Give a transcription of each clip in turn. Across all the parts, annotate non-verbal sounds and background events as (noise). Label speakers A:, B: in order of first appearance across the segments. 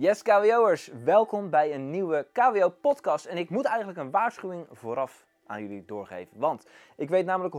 A: Yes, KWO'ers, welkom bij een nieuwe KWO-podcast. En ik moet eigenlijk een waarschuwing vooraf aan jullie doorgeven. Want ik weet namelijk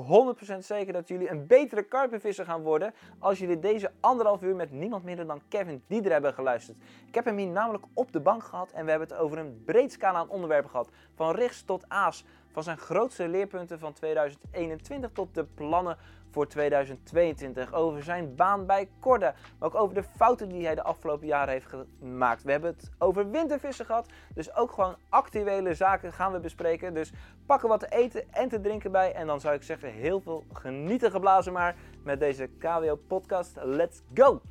A: 100% zeker dat jullie een betere karpenvisser gaan worden als jullie deze anderhalf uur met niemand minder dan Kevin Dieder hebben geluisterd. Ik heb hem hier namelijk op de bank gehad en we hebben het over een breed scala aan onderwerpen gehad. Van richts tot aas, van zijn grootste leerpunten van 2021 tot de plannen voor 2022. Over zijn baan bij Corda. Maar ook over de fouten die hij de afgelopen jaren heeft gemaakt. We hebben het over wintervissen gehad. Dus ook gewoon actuele zaken gaan we bespreken. Dus pakken wat te eten en te drinken bij. En dan zou ik zeggen, heel veel genieten geblazen maar met deze KWO podcast. Let's go!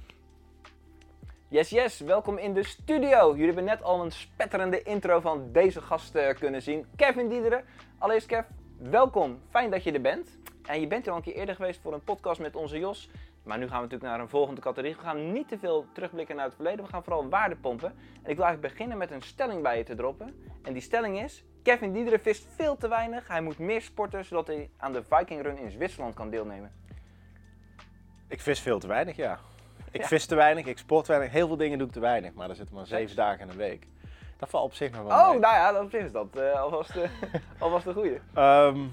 A: Yes, yes, welkom in de studio. Jullie hebben net al een spetterende intro van deze gast uh, kunnen zien. Kevin Diederen. Allereerst Kev, welkom. Fijn dat je er bent. En je bent er al een keer eerder geweest voor een podcast met onze Jos. Maar nu gaan we natuurlijk naar een volgende categorie. We gaan niet te veel terugblikken naar het verleden. We gaan vooral waarde pompen. En ik wil eigenlijk beginnen met een stelling bij je te droppen. En die stelling is: Kevin Diederen vist veel te weinig. Hij moet meer sporten zodat hij aan de Viking Run in Zwitserland kan deelnemen.
B: Ik vis veel te weinig, ja. Ik vis te weinig, ik sport te weinig. Heel veel dingen doe ik te weinig. Maar er zitten maar zeven dagen in een week. Dat valt op zich nog wel
A: Oh,
B: mee.
A: nou ja, op zich is dat uh, alvast, uh, alvast de (laughs) goede.
B: Um,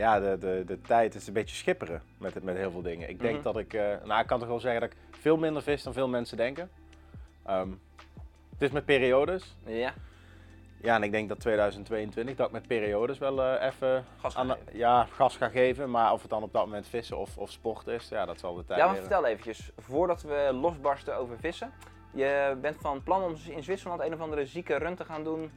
B: ja, de, de, de tijd is een beetje schipperen met, met heel veel dingen. Ik denk
A: Mhm.
B: dat ik, uh, nou ik kan toch wel zeggen dat ik veel minder vis dan veel mensen denken. Um, het is met periodes.
A: Ja,
B: Ja, en ik denk dat 2022 dat ik met periodes wel eh, even
A: gas
B: aan ja, gas ga geven. Maar of het dan op dat moment vissen of, of sport is, ja, dat zal de tijd
A: Ja, maar vertel eventjes, voordat we losbarsten over vissen. Je bent van plan om in Zwitserland een of andere zieke run te gaan doen.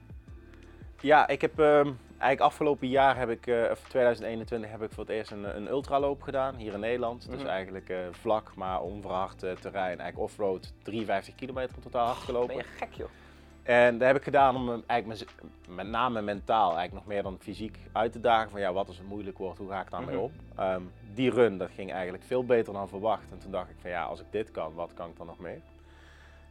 B: Ja, ik heb ehm, eigenlijk afgelopen jaar heb ik, eh, of 2021 heb ik voor het eerst een, een ultraloop gedaan hier in Nederland. Dus
A: Mhm.
B: eigenlijk eh, vlak, maar onverhard eh, terrein, eigenlijk offroad, 53 kilometer in totaal hard gelopen.
A: Ben je gek joh?
B: En dat heb ik gedaan om eigenlijk met name mentaal, eigenlijk nog meer dan fysiek uit te dagen van ja, wat als het moeilijk wordt, hoe ga ik daarmee
A: Mhm.
B: om? Ehm, die run, dat ging eigenlijk veel beter dan verwacht. En toen dacht ik van ja, als ik dit kan, wat kan ik dan nog meer?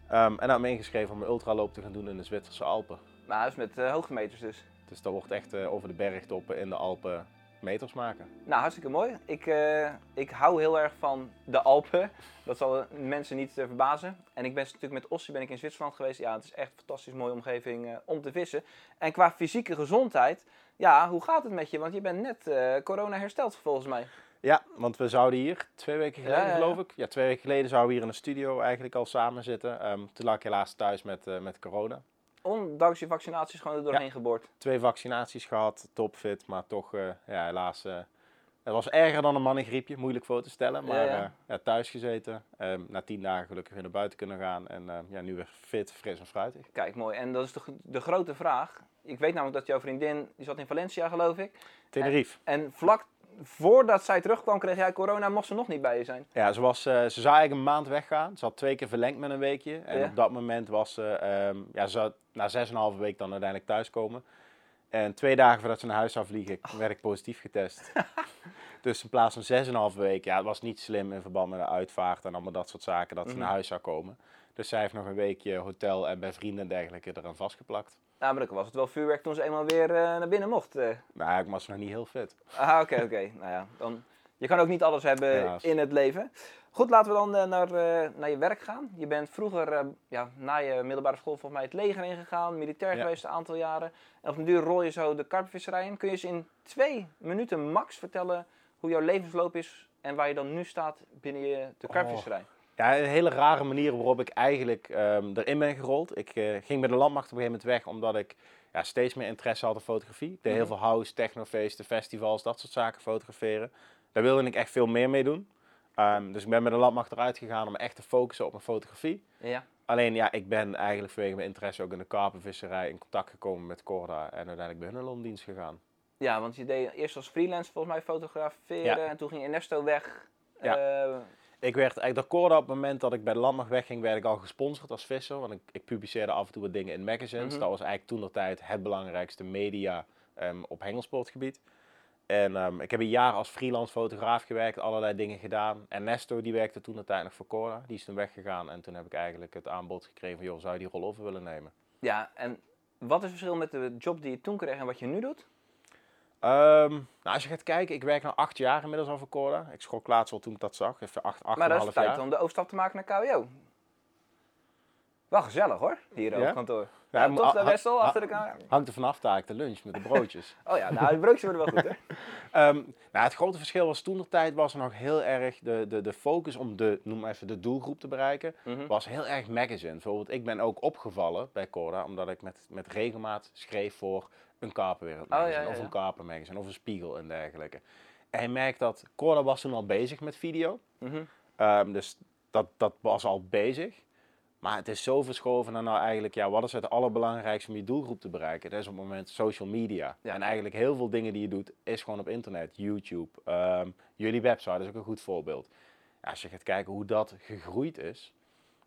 B: Ehm, en dan me ingeschreven om een ultraloop te gaan doen in de Zwitserse Alpen.
A: Maar hij is met eh, hoogtemeters dus.
B: Dus dat wordt echt eh, over de bergtoppen in de Alpen meters maken.
A: Nou, hartstikke mooi. Ik, eh, ik hou heel erg van de Alpen. Dat zal mensen niet eh, verbazen. En ik ben natuurlijk met Ossie ben ik in Zwitserland geweest. Ja, het is echt een fantastisch mooie omgeving eh, om te vissen. En qua fysieke gezondheid, ja, hoe gaat het met je? Want je bent net eh, corona hersteld volgens mij.
B: Ja, want we zouden hier twee weken geleden,
A: Ja, ja, ja.
B: geloof ik. Ja, twee weken geleden zouden we hier in de studio eigenlijk al samen zitten. Ehm, toen lag ik helaas thuis met, eh, met corona.
A: Ondanks je vaccinaties gewoon er doorheen geboord.
B: Twee vaccinaties gehad, topfit, maar toch, eh, ja, helaas. eh, het was erger dan een mannengriepje, moeilijk voor te stellen. Maar
A: Ja, ja.
B: ja, ja, thuis gezeten. Ehm, na tien dagen gelukkig weer naar buiten kunnen gaan. En ja, nu weer fit, fris en fruitig.
A: Kijk, mooi. En dat is de, de grote vraag. Ik weet namelijk dat jouw vriendin, die zat in Valencia geloof ik.
B: Tenerife.
A: En vlak voordat zij terugkwam kreeg jij corona, mocht ze nog niet bij je zijn.
B: Ja, ze, was, eh, ze zou eigenlijk een maand weggaan. Ze had twee keer verlengd met een weekje. En
A: Ja.
B: op dat moment was ze, ehm, ja, ze zou na zes en een halve week dan uiteindelijk thuiskomen. En twee dagen voordat ze naar huis zou vliegen, werd ik positief getest. (laughs) dus in plaats van zes en een halve week, ja, het was niet slim in verband met de uitvaart en allemaal dat soort zaken, dat ze
A: Mhm.
B: naar huis zou komen. Dus zij heeft nog een weekje hotel en bij vrienden en dergelijke eraan vastgeplakt.
A: Nou, maar dan was het wel vuurwerk toen ze eenmaal weer eh, naar binnen mocht. eh.
B: Maar ik was nog niet heel fit.
A: Ah, oké, oké. nou ja, dan, je kan ook niet alles hebben in het leven. Goed, laten we dan eh, naar, naar je werk gaan. Je bent vroeger, ja, na je middelbare school, volgens mij het leger ingegaan, militair
B: Ja.
A: geweest een aantal jaren. En op een duur rol je zo de karpenvisserij in. Kun je eens in twee minuten max vertellen hoe jouw levensloop is en waar je dan nu staat binnen je, de
B: Oh. Ja, een hele rare manier waarop ik eigenlijk ehm, erin ben gerold. Ik eh, ging bij de landmacht op een gegeven moment weg omdat ik ja, steeds meer interesse had in fotografie. Ik deed heel
A: Mhm.
B: veel house, technofeesten, festivals, dat soort zaken fotograferen. Daar wilde ik echt veel meer mee doen. Ehm, dus ik ben met de landmacht eruit gegaan om echt te focussen op mijn fotografie.
A: Ja.
B: Alleen ja, ik ben eigenlijk vanwege mijn interesse ook in de karpenvisserij in contact gekomen met Corda en uiteindelijk bij hun loondienst gegaan.
A: ja, want je deed eerst als freelance volgens mij fotograferen
B: Ja.
A: en toen ging Ernesto weg.
B: Ja.
A: Eh,
B: Ik werd eigenlijk Corda op het moment dat ik bij de landmacht wegging, werd ik al gesponsord als visser. Want ik, ik publiceerde af en toe wat dingen in magazines.
A: Mhm.
B: Dat was eigenlijk toen de tijd het belangrijkste media ehm, op hengelsportgebied. En ehm, ik heb een jaar als freelance fotograaf gewerkt, allerlei dingen gedaan. En Nesto die werkte toen de tijd nog voor Corda. Die is toen weggegaan en toen heb ik eigenlijk het aanbod gekregen van, joh, zou je die rol over willen nemen?
A: ja, en wat is het verschil met de job die je toen kreeg en wat je nu doet?
B: Ehm, nou, als je gaat kijken, ik werk nu acht jaar inmiddels al voor Corda. Ik schrok laatst al toen ik dat zag. Even acht, acht en
A: maar dat is tijd
B: jaar.
A: om de overstap te maken naar KWO. Wel gezellig hoor, hier
B: Ja?
A: op kantoor.
B: Ja,
A: Ja, toch, Wessel,
B: ha-
A: achter de camera.
B: Hangt er vanaf taak de lunch met de broodjes. (laughs)
A: Oh ja, nou, de broodjes worden wel goed hè. (laughs)
B: Ehm, nou, het grote verschil was toen de tijd was er nog heel erg de, de, de focus om de, noem maar even de doelgroep te bereiken,
A: Mhm.
B: was heel erg magazine. Bijvoorbeeld, ik ben ook opgevallen bij Corda, omdat ik met, met regelmaat schreef voor een Kaperwereld
A: Oh, ja,
B: magazine, of een Kaper magazine, of een Spiegel en dergelijke. En je merkt dat Corda was toen al bezig met video,
A: Mhm.
B: Ehm, dus dat, dat was al bezig. Maar het is zo verschoven naar nou eigenlijk, ja, wat is het allerbelangrijkste om je doelgroep te bereiken? Dat is op het moment social media.
A: Ja.
B: En eigenlijk heel veel dingen die je doet, is gewoon op internet, YouTube. Ehm, jullie website is ook een goed voorbeeld. Ja, als je gaat kijken hoe dat gegroeid is.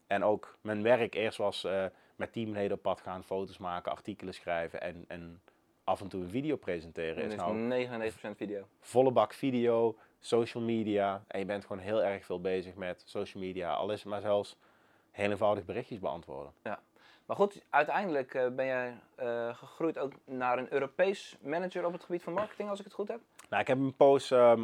B: En ook mijn werk eerst was eh, met teamleden op pad gaan, foto's maken, artikelen schrijven en, en af en toe een video presenteren. Is
A: is
B: nou
A: 99% video.
B: volle bak video, social media. En je bent gewoon heel erg veel bezig met social media. Al is het maar zelfs heel eenvoudig berichtjes beantwoorden.
A: Maar goed, uiteindelijk eh, ben jij eh, gegroeid ook naar een Europees manager op het gebied van marketing, als ik het goed heb.
B: Nou, ik heb een post. ehm,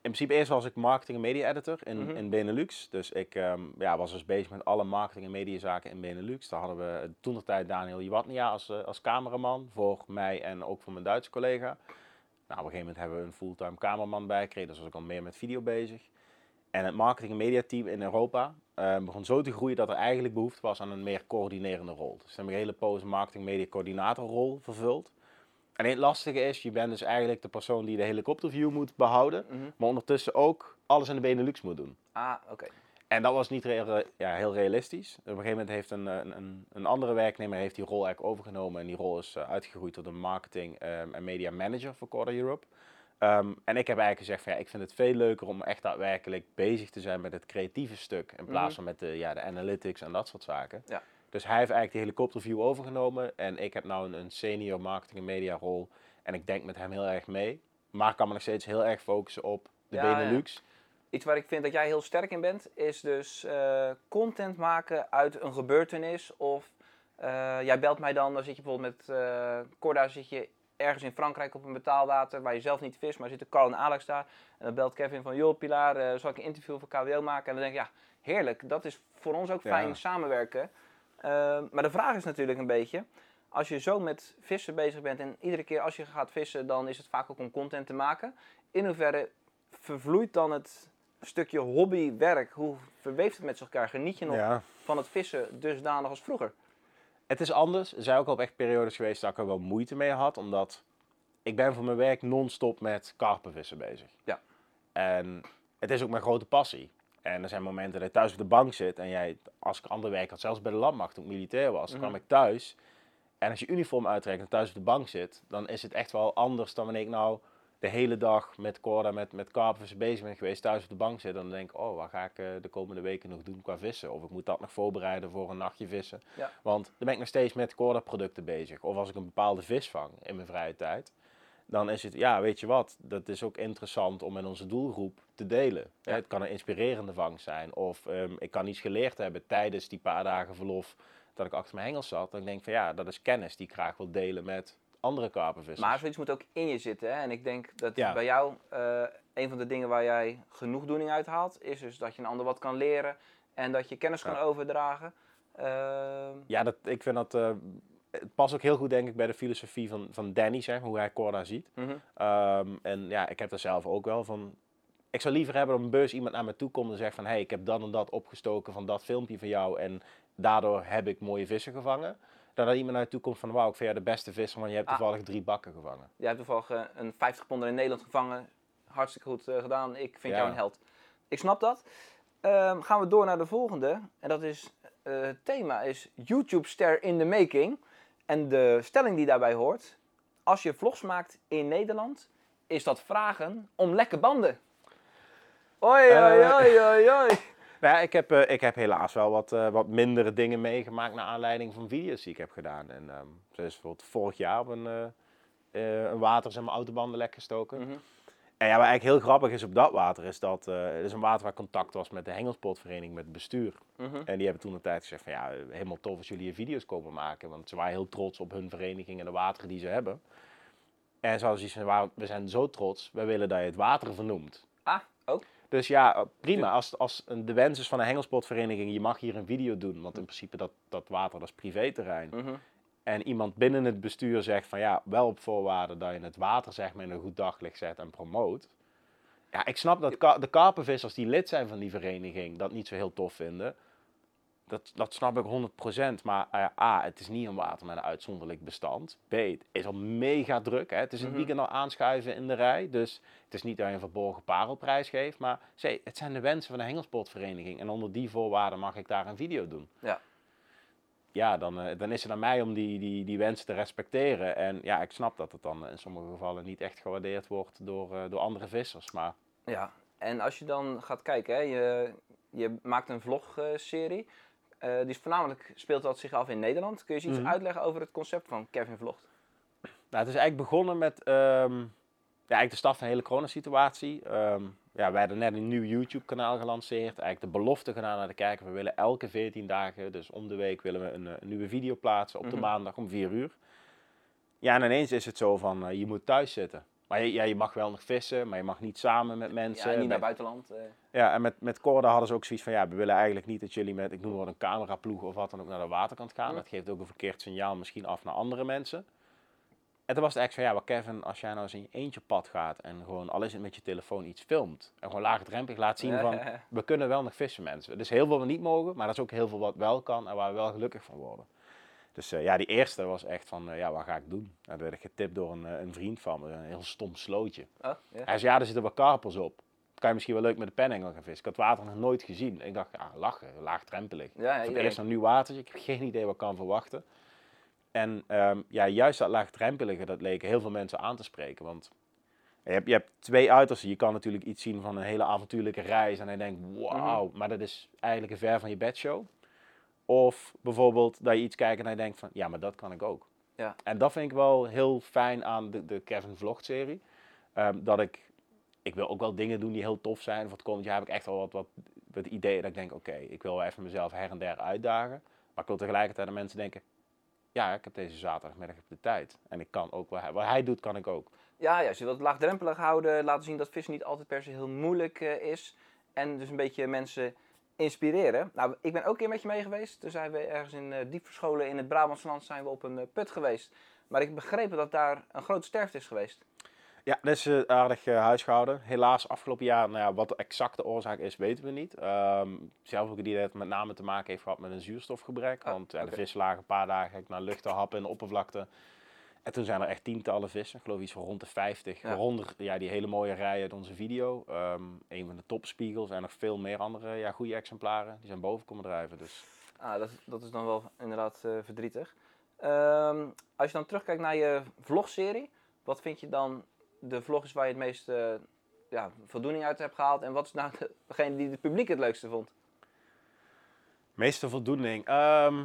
B: in principe eerst was ik marketing en media editor in,
A: Mhm.
B: in Benelux. Dus ik ehm, ja, was dus bezig met alle marketing en mediazaken in Benelux. Daar hadden we toen de tijd Daniel Jewatnia als, eh, als cameraman voor mij en ook voor mijn Duitse collega. Nou, op een gegeven moment hebben we een fulltime cameraman bij gekregen. Dus was ik al meer met video bezig. En het marketing en mediateam in Europa eh, begon zo te groeien dat er eigenlijk behoefte was aan een meer coördinerende rol. Dus we hebben een hele poos een marketing media coördinatorrol vervuld. En het lastige is, je bent dus eigenlijk de persoon die de helikopterview moet behouden,
A: Mhm.
B: maar ondertussen ook alles in de Benelux moet doen.
A: Ah, oké.
B: En dat was niet re- ja, heel realistisch. Op een gegeven moment heeft een, een, een, een andere werknemer heeft die rol eigenlijk overgenomen. En die rol is eh, uitgegroeid tot een marketing ehm, en media manager voor Corda Europe. Ehm, en ik heb eigenlijk gezegd van ja, ik vind het veel leuker om echt daadwerkelijk bezig te zijn met het creatieve stuk. In plaats
A: Mhm.
B: van met de, ja, de analytics en dat soort zaken.
A: Ja.
B: Dus hij heeft eigenlijk de helikopterview overgenomen. En ik heb nou een, een senior marketing en media rol. En ik denk met hem heel erg mee. Maar ik kan me nog steeds heel erg focussen op de
A: Ja, ja.
B: Benelux.
A: Iets waar ik vind dat jij heel sterk in bent, is dus eh, content maken uit een gebeurtenis. Of eh, jij belt mij dan, dan zit je bijvoorbeeld met eh Corda, zit je ergens in Frankrijk op een betaalwater waar je zelf niet vist, maar zitten Carl en Alex daar. En dan belt Kevin van, joh Pilar, eh, zal ik een interview voor KWO maken? En dan denk ik, ja, heerlijk, dat is voor ons ook
B: Ja.
A: fijn samenwerken. Eh, maar de vraag is natuurlijk een beetje, als je zo met vissen bezig bent en iedere keer als je gaat vissen, dan is het vaak ook om content te maken. In hoeverre vervloeit dan het stukje hobby-werk? Hoe verweeft het met elkaar? Geniet je nog
B: Ja.
A: van het vissen dusdanig als vroeger?
B: Het is anders. Er zijn ook al echt periodes geweest dat ik er wel moeite mee had. Omdat ik ben voor mijn werk non-stop met karpenvissen bezig.
A: Ja.
B: En het is ook mijn grote passie. En er zijn momenten dat je thuis op de bank zit. En jij, als ik ander werk had, zelfs bij de landmacht toen ik militair was,
A: Mhm.
B: kwam ik thuis. En als je uniform uittrekt en thuis op de bank zit, dan is het echt wel anders dan wanneer ik nou de hele dag met Corda, met, met karpenvissen bezig ben geweest, thuis op de bank zit. Dan denk ik, oh, wat ga ik eh, de komende weken nog doen qua vissen? Of ik moet dat nog voorbereiden voor een nachtje vissen.
A: Ja.
B: Want dan ben ik nog steeds met Corda producten bezig. Of als ik een bepaalde vis vang in mijn vrije tijd. Dan is het, ja, weet je wat, dat is ook interessant om met onze doelgroep te delen.
A: Ja.
B: Het kan een inspirerende vangst zijn. Of ehm, ik kan iets geleerd hebben tijdens die paar dagen verlof dat ik achter mijn hengels zat. Dan denk ik van ja, dat is kennis die ik graag wil delen met andere karpenvissers.
A: Maar zoiets moet ook in je zitten. Hè? En ik denk dat
B: Ja.
A: bij jou eh, een van de dingen waar jij genoegdoening uit haalt, is dus dat je een ander wat kan leren en dat je kennis kan overdragen. Ehm,
B: Ja, dat, ik vind dat. eh, het past ook heel goed, denk ik, bij de filosofie van, van Danny, zeg maar, hoe hij Corda ziet.
A: mhm.
B: Ehm, en ja, ik heb er zelf ook wel van. Ik zou liever hebben dat op een beurs iemand naar me toe komt en zegt van... hé, hey, ik heb dat en dat opgestoken van dat filmpje van jou... en daardoor heb ik mooie vissen gevangen. Dat iemand naar je toe komt van... wauw, ik vind jij de beste visser, want je hebt
A: Ah.
B: toevallig drie bakken gevangen.
A: Jij hebt toevallig eh, een 50 ponder in Nederland gevangen. Hartstikke goed eh, gedaan. Ik vind
B: Ja.
A: jou een held. Ik snap dat. Ehm, gaan we door naar de volgende. En dat is, eh, het thema is YouTube-ster in the making. En de stelling die daarbij hoort. Als je vlogs maakt in Nederland, is dat vragen om lekke banden. Oi, oi, oi, oi, oi.
B: Nou ja, ik heb, eh, ik heb helaas wel wat, eh, wat mindere dingen meegemaakt... naar aanleiding van video's die ik heb gedaan. En zoals bijvoorbeeld vorig jaar op een, eh, een water zijn mijn autobanden lek gestoken.
A: Mhm.
B: En ja, wat eigenlijk heel grappig is op dat water, is dat eh, het is een water waar contact was met de Hengelsportvereniging, met het bestuur.
A: Mhm.
B: En die hebben toen de tijd gezegd van ja, helemaal tof als jullie hier video's komen maken. Want ze waren heel trots op hun vereniging en de wateren die ze hebben. En ze hadden zoiets van, "Wauw, we zijn zo trots, wij willen dat je het water vernoemt.
A: Ah, ook.
B: Dus ja, eh, prima. Als, als een- de wens is van een hengelsportvereniging, je mag hier een video doen. Want in principe dat, dat water, dat is privéterrein.
A: Mhm.
B: En iemand binnen het bestuur zegt van ja, wel op voorwaarde dat je het water zeg maar in een goed daglicht zet en promoot. Ja, ik snap dat ka- de karpenvissers die lid zijn van die vereniging dat niet zo heel tof vinden. Dat, dat snap ik 100%. Maar eh, A, het is niet een water met een uitzonderlijk bestand. B, het is al mega druk. Hè. Het is een
A: Mhm.
B: weekend al aanschuiven in de rij. Dus het is niet dat je een verborgen parelprijs geeft. Maar C, het zijn de wensen van de hengelsportvereniging. En onder die voorwaarden mag ik daar een video doen
A: Ja.
B: ja, dan, eh, dan is het aan mij om die, die, die wensen te respecteren. En ja, ik snap dat het dan in sommige gevallen niet echt gewaardeerd wordt door, eh, door andere vissers. Maar
A: Ja, en als je dan gaat kijken, hè, je, je maakt een vlogserie. Die is voornamelijk speelt dat zich af in Nederland. Kun je eens iets
B: Mhm.
A: uitleggen over het concept van Kevin Vlogt?
B: nou, het is eigenlijk begonnen met ehm, ja, eigenlijk de start van de hele coronasituatie. Ehm ja, wij hadden net een nieuw YouTube-kanaal gelanceerd. Eigenlijk de belofte gedaan naar de kijker. We willen elke 14 dagen, dus om de week, willen we een, eh, een nieuwe video plaatsen op de
A: Mhm.
B: maandag om 4 uur. Ja, en ineens is het zo van, eh, je moet thuis zitten. Maar je, ja, je mag wel nog vissen, maar je mag niet samen met mensen.
A: ja, niet
B: met-
A: naar buitenland. eh.
B: Ja, en met, met Corda hadden ze ook zoiets van, ja, we willen eigenlijk niet dat jullie met, ik noem maar een cameraploeg of wat dan ook naar de waterkant gaan. Dat geeft ook een verkeerd signaal misschien af naar andere mensen. En toen was het eigenlijk van, ja, maar Kevin, als jij nou eens in je eentje pad gaat en gewoon, al is het met je telefoon, iets filmt. En gewoon laagdrempelig laat zien van, (laughs) we kunnen wel nog vissen mensen. Is heel veel wat niet mogen, maar er is ook heel veel wat wel kan en waar we wel gelukkig van worden. Dus eh, ja, die eerste was echt van, eh, ja, wat ga ik doen? En werd ik getipt door een, eh, een vriend van me, een heel stom slootje.
A: Oh, ja.
B: Hij zei, ja, er zitten wat karpels op. Kan je misschien wel leuk met de pennengel gaan vissen. Ik had het water nog nooit gezien. Ik dacht, ja, lachen, laagdrempelig.
A: Ja,
B: het eerst een nieuw watertje. Ik heb geen idee wat ik kan verwachten. En ehm, ja, juist dat laagdrempelige, dat leken heel veel mensen aan te spreken. Want je hebt, je hebt twee uitersten. Je kan natuurlijk iets zien van een hele avontuurlijke reis. En dan denk je, wauw,
A: Mhm.
B: maar dat is eigenlijk een ver van je bedshow. Of bijvoorbeeld dat je iets kijkt en je denkt van, ja, maar dat kan ik ook.
A: Ja.
B: En dat vind ik wel heel fijn aan de, de Kevin Vlog serie. Ehm, dat ik, ik wil ook wel dingen doen die heel tof zijn. Voor het komend jaar heb ik echt wel wat, wat, wat ideeën dat ik denk, oké, ik wil wel even mezelf her en der uitdagen. Maar ik wil tegelijkertijd aan mensen denken, ja, ik heb deze zaterdagmiddag de tijd. En ik kan ook, wat hij, wat hij doet, kan ik ook.
A: Ja, ja, ze wil het laagdrempelig houden, laten zien dat vissen niet altijd per se heel moeilijk eh, is. En dus een beetje mensen inspireren. Nou, ik ben ook een keer met je mee geweest. Toen zijn we ergens in eh, diep verscholen in het Brabantse land zijn we op een eh, put geweest. Maar ik begreep dat daar een grote sterfte is geweest.
B: Ja, dat is eh, aardig eh, huisgehouden. Helaas, afgelopen jaar, nou ja, wat de exacte oorzaak is, weten we niet. Ehm, zelf ook het idee dat het met name te maken heeft gehad met een zuurstofgebrek.
A: Ah,
B: want ja, de vissen lagen een paar dagen naar lucht te happen in de oppervlakte. En toen zijn er echt tientallen vissen, ik geloof iets van rond de 50.
A: Ja.
B: Waaronder ja, die hele mooie rij uit onze video. Ehm een van de topspiegels en nog veel meer andere ja, goede exemplaren. Die zijn boven komen drijven. Dus
A: Ah, dat, dat is dan wel inderdaad eh, verdrietig. Ehm, als je dan terugkijkt naar je vlogserie, wat vind je dan de vlog is waar je het meest eh, ja, voldoening uit hebt gehaald? En wat is nou de- degene die het publiek het leukste vond?
B: Meeste voldoening. Ehm,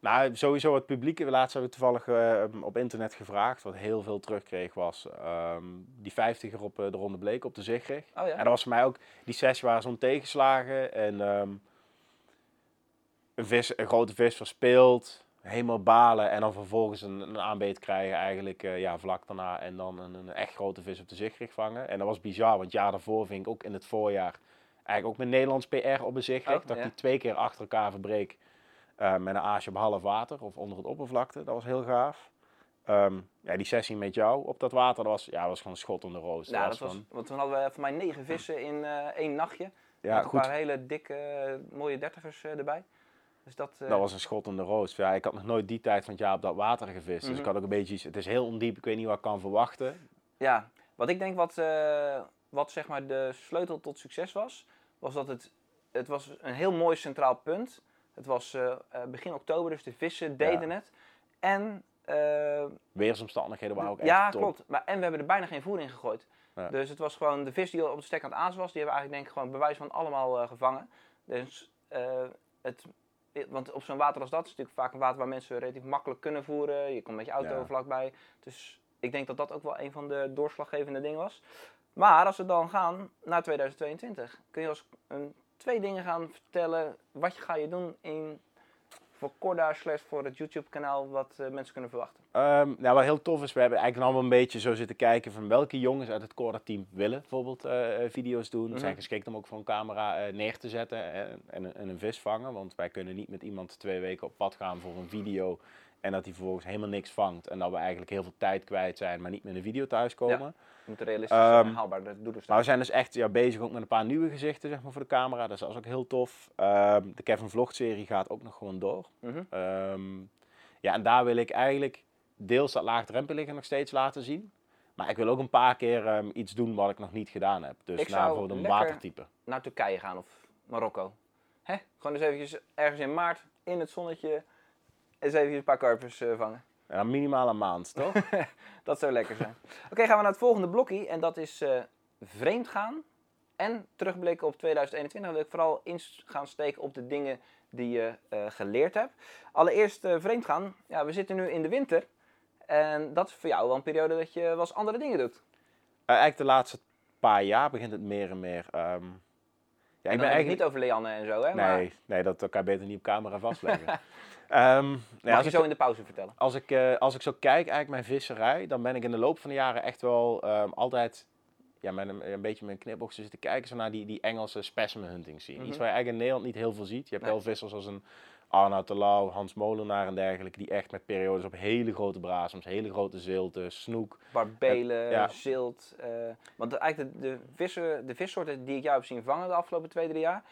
B: nou, sowieso het publiek. Laatst hebben we toevallig eh, op internet gevraagd. Wat heel veel terugkreeg was ehm, die 50er op eh, de Ronde Bleek op de Zigrig.
A: Oh ja?
B: En dat was voor mij ook die sessie waar zo'n tegenslagen. En ehm, een, vis, een grote vis verspeelt. Helemaal balen. En dan vervolgens een, een aanbeet krijgen eigenlijk eh, ja, vlak daarna. En dan een, een echt grote vis op de Zigrig vangen. En dat was bizar. Want jaar daarvoor ving ik ook in het voorjaar eigenlijk ook met Nederlands PR op een Zigrig.
A: Oh,
B: dat ik die twee keer achter elkaar verbreek. Eh, met een aasje op half water of onder het oppervlakte. Dat was heel gaaf. Ehm, ja, die sessie met jou op dat water, dat was, ja, dat was gewoon een schot om de roos.
A: Ja, dat
B: gewoon-
A: was, want toen hadden we voor mij negen vissen in eh, één nachtje.
B: ja,
A: met een
B: goed.
A: paar hele dikke, eh, mooie dertigers erbij. Dus dat,
B: Dat was een schot in de roos. Ja, ik had nog nooit die tijd van het jaar op dat water gevist. Dus
A: Mhm.
B: ik had ook een beetje het is heel ondiep, ik weet niet wat ik kan verwachten.
A: Ja, wat ik denk wat, wat zeg maar de sleutel tot succes was, was dat het, het was een heel mooi centraal punt. Het was eh, eh, begin oktober, dus de vissen deden het. En, eh,
B: Weersomstandigheden waren ook echt
A: ja,
B: top.
A: klopt. Maar, en we hebben er bijna geen voer in gegooid.
B: Ja.
A: Dus het was gewoon de vis die op de stek aan het aas was, die hebben we eigenlijk denk ik gewoon bewijs van allemaal gevangen. Dus het, want op zo'n water als dat is natuurlijk vaak een water waar mensen relatief makkelijk kunnen voeren. Je komt met je auto
B: Ja.
A: vlakbij. Dus ik denk dat dat ook wel een van de doorslaggevende dingen was. Maar als we dan gaan naar 2022, kun je ons een, twee dingen gaan vertellen. Wat ga je doen in voor Corda slash voor het YouTube kanaal wat eh, mensen kunnen verwachten?
B: Ehm, nou, wat heel tof is, we hebben eigenlijk allemaal een beetje zo zitten kijken van welke jongens uit het Corda-team willen bijvoorbeeld eh, eh, video's doen.
A: Mhm.
B: Zijn geschikt om ook voor een camera neer te zetten en, en, en een vis vangen. Want wij kunnen niet met iemand twee weken op pad gaan voor een video en dat hij vervolgens helemaal niks vangt. En dat we eigenlijk heel veel tijd kwijt zijn, maar niet met een video thuiskomen.
A: Het moet realistisch
B: Ehm,
A: en haalbaar doelen
B: Maar we zijn dus echt ja, bezig ook met een paar nieuwe gezichten zeg maar, voor de camera. Dus dat is ook heel tof. Ehm, de Kevin Vlog serie gaat ook nog gewoon door.
A: Mhm.
B: Ehm, ja, en daar wil ik eigenlijk deels dat laagdrempelige nog steeds laten zien. Maar ik wil ook een paar keer ehm, iets doen wat ik nog niet gedaan heb. Dus naar bijvoorbeeld een watertype.
A: Naar Turkije gaan of Marokko. Hè? Gewoon eens eventjes ergens in maart in het zonnetje eens eventjes een paar karpers eh, vangen.
B: En dan minimaal een maand, toch? (laughs)
A: Dat zou lekker zijn. Oké, gaan we naar het volgende blokje. En dat is eh vreemd gaan. En terugblikken op 2021. Dan wil ik vooral in gaan steken op de dingen die je eh, geleerd hebt. Allereerst eh, vreemd gaan. Ja, we zitten nu in de winter. En dat is voor jou wel een periode dat je wel eens andere dingen doet.
B: Eigenlijk de laatste paar jaar begint het meer en meer. ehm, ja, ik ben eigenlijk
A: niet over Leanne en zo, hè? Maar
B: Nee, nee, dat kan je beter niet op camera vastleggen. (laughs) Nee,
A: mag
B: als
A: je
B: ik-
A: zo in de pauze vertellen.
B: als ik, eh, als ik zo kijk, eigenlijk mijn visserij, dan ben ik in de loop van de jaren echt wel ehm, altijd ja, met een, een beetje met een knipbox zitten kijken zo naar die, die Engelse specimen hunting.
A: Mhm.
B: Iets waar je eigenlijk in Nederland niet heel veel ziet. Je hebt
A: Nee.
B: wel vissers als een Arnoud de Lauw, Hans Molenaar en dergelijke, die echt met periodes op hele grote braasums, hele grote zilten, snoek.
A: Barbelen,
B: Ja.
A: zilt. eh, want eigenlijk de, de, vissen, de vissoorten die ik jou heb zien vangen de afgelopen twee, drie jaar.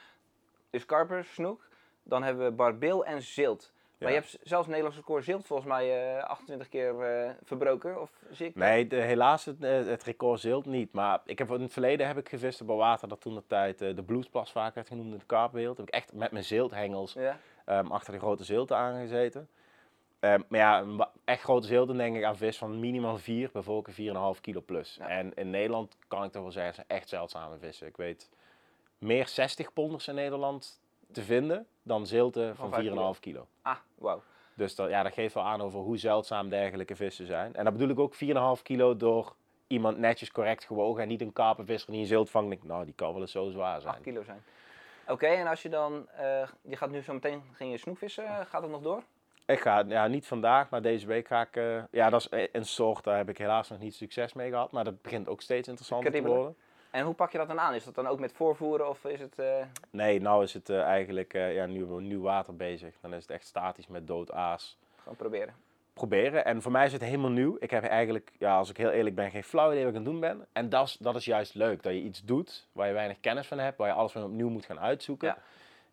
A: is karper, snoek. Dan hebben we barbeel en zilt. Maar je hebt zelfs Nederlandse record zilt volgens mij eh 28 keer eh, verbroken. Of zie ik?
B: Nee, de, helaas het, eh, het record zilt niet. Maar ik heb, in het verleden heb ik gevist een water dat toen de tijd eh, de bluesplas vaak werd genoemd in de karpwereld. Heb ik echt met mijn zilthengels
A: Ja?
B: ehm, achter de grote zilten aangezeten. Ehm, maar ja, echt grote zilten denk ik aan vis van minimaal 4, bijvoorbeeld 4,5 kilo plus.
A: Ja.
B: En in Nederland kan ik toch wel zeggen, zijn echt zeldzame vissen. Ik weet meer 60 ponders in Nederland te vinden dan zilten
A: Van
B: van
A: 5
B: 4,5 kilo.
A: Ah, wauw.
B: Dus dat, ja, dat geeft wel aan over hoe zeldzaam dergelijke vissen zijn. En dat bedoel ik ook 4,5 kilo door iemand netjes correct gewogen en niet een karpenvisser die een zilt vangt. Denk, ik, nou, die kan wel eens zo zwaar zijn.
A: 8 kilo zijn. Oké, en als je dan, eh, je gaat nu zo meteen ging je snoekvissen, gaat het nog door?
B: Ik ga, ja, niet vandaag, maar deze week ga ik. eh, ja, dat is een soort, daar heb ik helaas nog niet succes mee gehad. Maar dat begint ook steeds interessanter te worden.
A: En hoe pak je dat dan aan? Is dat dan ook met voorvoeren of is het... eh,
B: Nee, nou is het eh, eigenlijk, eh, ja, nu we nieuw water bezig. Dan is het echt statisch met dood aas.
A: gewoon proberen?
B: Proberen. En voor mij is het helemaal nieuw. Ik heb eigenlijk, ja, als ik heel eerlijk ben, geen flauw idee wat ik aan het doen ben. En dat is, dat is juist leuk. Dat je iets doet waar je weinig kennis van hebt. Waar je alles van opnieuw moet gaan uitzoeken.
A: Ja.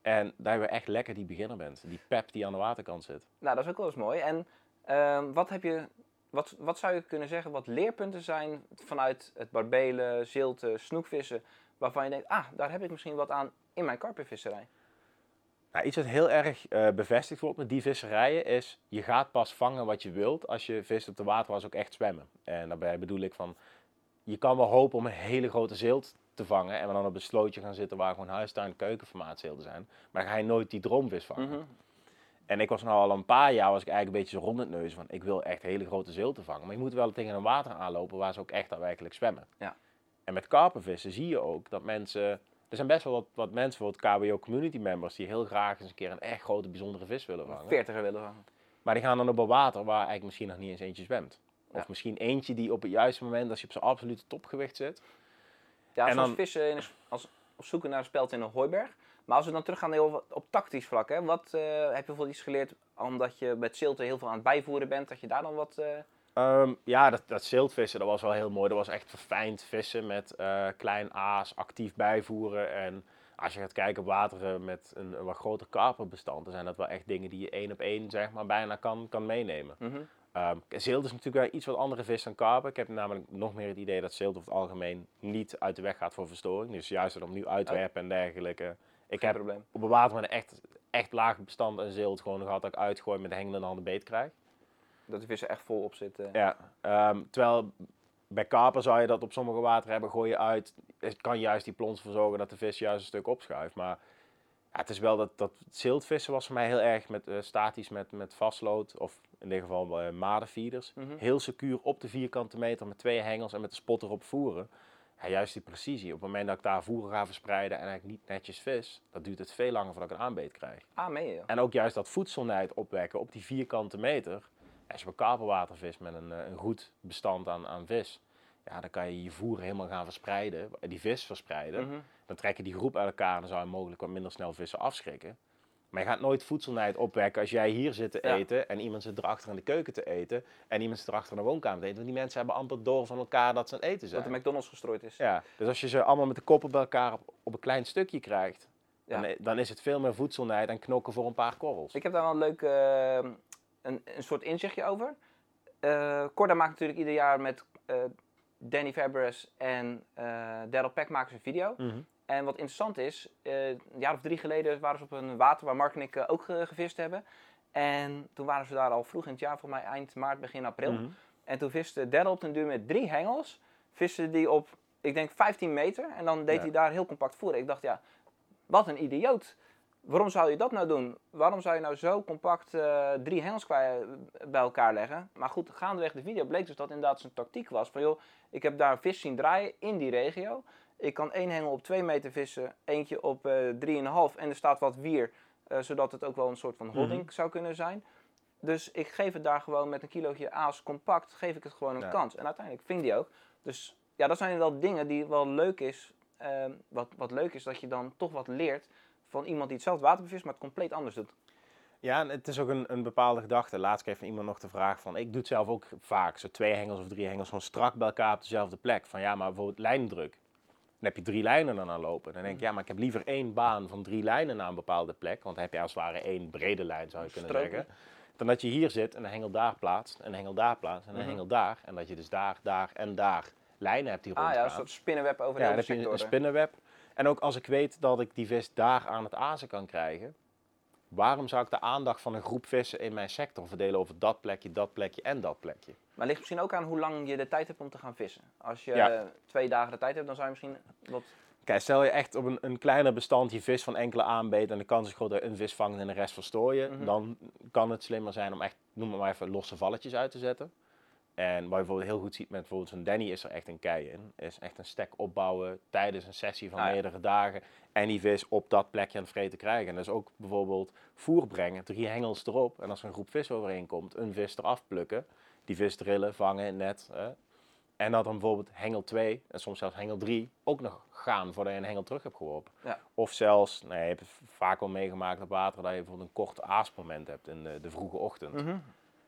B: En dat je echt lekker die beginner bent. Die pep die aan de waterkant zit.
A: Nou, dat is ook wel eens mooi. En ehm, wat heb je, wat, wat zou je kunnen zeggen, wat leerpunten zijn vanuit het barbelen, zilten, snoekvissen, waarvan je denkt, ah, daar heb ik misschien wat aan in mijn karpenvisserij.
B: Nou, iets wat heel erg eh, bevestigd wordt met die visserijen is, je gaat pas vangen wat je wilt als je vis op de waterwas ook echt zwemmen. En daarbij bedoel ik van, je kan wel hopen om een hele grote zilt te vangen en we dan op een slootje gaan zitten waar gewoon huistuin, keukenformaat zilten zijn. Maar dan ga je nooit die droomvis vangen.
A: Mhm.
B: En ik was nou al een paar jaar, was ik eigenlijk een beetje zo rond het neus van, ik wil echt hele grote zilten vangen. Maar je moet wel tegen een water aanlopen waar ze ook echt daadwerkelijk zwemmen.
A: Ja.
B: En met karpenvissen zie je ook dat mensen, er zijn best wel wat, wat mensen, bijvoorbeeld KWO community members, die heel graag eens een keer een echt grote bijzondere vis willen vangen.
A: Veertiger willen vangen.
B: Maar die gaan dan op een water waar eigenlijk misschien nog niet eens eentje zwemt. Of
A: Ja.
B: misschien eentje die op het juiste moment, als je op zijn absolute topgewicht zit.
A: Ja,
B: En dan-
A: vissen in een, als, op zoeken naar een speld in een hooiberg. Maar als we dan teruggaan heel op tactisch vlak, hè, wat eh, heb je bijvoorbeeld iets geleerd omdat je met zilten heel veel aan het bijvoeren bent, dat je daar dan wat... eh,
B: Ehm, ja, dat, dat ziltvissen, dat was wel heel mooi. Dat was echt verfijnd vissen met eh, klein aas, actief bijvoeren. En als je gaat kijken op wateren met een, een wat groter karperbestand, dan zijn dat wel echt dingen die je één op één zeg maar, bijna kan, kan meenemen. zilt is natuurlijk wel iets wat andere vis dan karper. Ik heb namelijk nog meer het idee dat zilt over het algemeen niet uit de weg gaat voor verstoring. Dus juist het opnieuw uitwerpen en dergelijke. Ik
A: Geen
B: heb
A: probleem.
B: op een water met een echt, echt laag bestand een zilt gewoon gehad dat ik uitgooi met de hengende handen beet krijg.
A: Dat de vissen echt vol op zitten.
B: Ja, ehm, terwijl bij karper zou je dat op sommige wateren hebben, gooi je uit. Het kan juist die plons voor zorgen dat de vis juist een stuk opschuift. Maar ja, het is wel dat, dat ziltvissen was voor mij heel erg met, eh, statisch met, met vastlood. Of in dit geval uh, madenfeeders.
A: Mhm.
B: Heel secuur op de vierkante meter met twee hengels en met de spot erop voeren. Ja, juist die precisie. Op het moment dat ik daar voeren ga verspreiden en eigenlijk niet netjes vis, dat duurt het veel langer voordat ik een aanbeet krijg.
A: Ah, meen je?
B: En ook juist dat voedselnijd opwekken op die vierkante meter. Als je op karpelwater vist met een, eh, een goed bestand aan, aan vis, ja, dan kan je je voer helemaal gaan verspreiden, die vis verspreiden.
A: Mhm.
B: Dan trekken die groep uit elkaar en dan zou je mogelijk wat minder snel vissen afschrikken. Maar je gaat nooit voedselnijd opwekken als jij hier zit te
A: Ja.
B: eten en iemand zit erachter in de keuken te eten en iemand zit erachter in de woonkamer te eten. Want die mensen hebben amper door van elkaar dat ze aan het eten zijn.
A: Dat de McDonald's gestrooid is.
B: Ja, dus als je ze allemaal met de koppen bij elkaar op, op een klein stukje krijgt,
A: Ja.
B: dan, dan is het veel meer voedselnijd en knokken voor een paar korrels.
A: Ik heb daar wel een leuk, eh, een, een soort inzichtje over. Eh Corda maakt natuurlijk ieder jaar met eh, Danny Fabres en eh Daryl Peck maken ze een video.
B: Mhm.
A: En wat interessant is, eh, een jaar of drie geleden waren ze op een water waar Mark en ik eh, ook ge- gevist hebben. En toen waren ze daar al vroeg in het jaar, volgens mij eind maart, begin april.
B: Mhm.
A: En toen viste Daryl op den duur met drie hengels. Viste die op, ik denk 15 meter. En dan deed
B: Ja.
A: hij daar heel compact voeren. Ik dacht, ja, wat een idioot. Waarom zou je dat nou doen? Waarom zou je nou zo compact eh, drie hengels bij elkaar leggen? Maar goed, gaandeweg de video bleek dus dat inderdaad zijn tactiek was. Van joh, ik heb daar een vis zien draaien in die regio. Ik kan één hengel op 2 meter vissen, eentje op eh 3,5 en er staat wat wier. eh, zodat het ook wel een soort van holding
B: Mhm.
A: zou kunnen zijn. Dus ik geef het daar gewoon met een kilootje aas compact, geef ik het gewoon een
B: Ja.
A: kans. En uiteindelijk ving die ook. Dus ja, dat zijn wel dingen die wel leuk is. ehm, wat, wat leuk is dat je dan toch wat leert van iemand die hetzelfde water bevist, maar het compleet anders doet.
B: Ja, en het is ook een, een bepaalde gedachte. Laatst kreeg van iemand nog de vraag van, ik doe het zelf ook vaak, zo twee hengels of drie hengels, gewoon strak bij elkaar op dezelfde plek. Van ja, maar bijvoorbeeld lijndruk. Dan heb je drie lijnen dan aan lopen. Dan denk ik, ja, maar ik heb liever één baan van drie lijnen naar een bepaalde plek. Want dan heb je als het ware één brede lijn, zou je kunnen
A: Stroken.
B: zeggen. Dan dat je hier zit en een hengel daar plaatst, en een hengel daar plaatst, en een
A: Mhm.
B: hengel daar. En dat je dus daar, daar en daar lijnen hebt die
A: Ah
B: rondgaan.
A: ja, een soort spinnenweb over
B: Ja,
A: de
B: dan
A: hele
B: heb je een spinnenweb. En ook als ik weet dat ik die vis daar aan het azen kan krijgen, waarom zou ik de aandacht van een groep vissen in mijn sector verdelen over dat plekje, dat plekje en dat plekje?
A: Maar het ligt misschien ook aan hoe lang je de tijd hebt om te gaan vissen. Als je
B: Ja.
A: twee dagen de tijd hebt, dan zou je misschien wat...
B: Kijk, stel je echt op een, een kleiner bestand je vis van enkele aanbeet en de kans is groot dat je een vis vangt en de rest verstoor je,
A: Mhm.
B: dan kan het slimmer zijn om echt, noem maar, maar even, losse valletjes uit te zetten. En wat je bijvoorbeeld heel goed ziet met bijvoorbeeld zo'n Danny is er echt een kei in. Is echt een stek opbouwen tijdens een sessie van
A: Ah, ja.
B: meerdere dagen. En die vis op dat plekje aan het vreten krijgen. En dus ook bijvoorbeeld voer brengen, drie hengels erop. En als er een groep vis overheen komt, een vis eraf plukken. Die vis drillen, vangen, net. Hè. En dat dan bijvoorbeeld hengel 2 en soms zelfs hengel 3 ook nog gaan voordat je een hengel terug hebt geworpen.
A: Ja.
B: Of zelfs, nou, je hebt het vaak al meegemaakt op water, dat je bijvoorbeeld een kort aasmoment hebt in de, de vroege ochtend.
A: Mhm.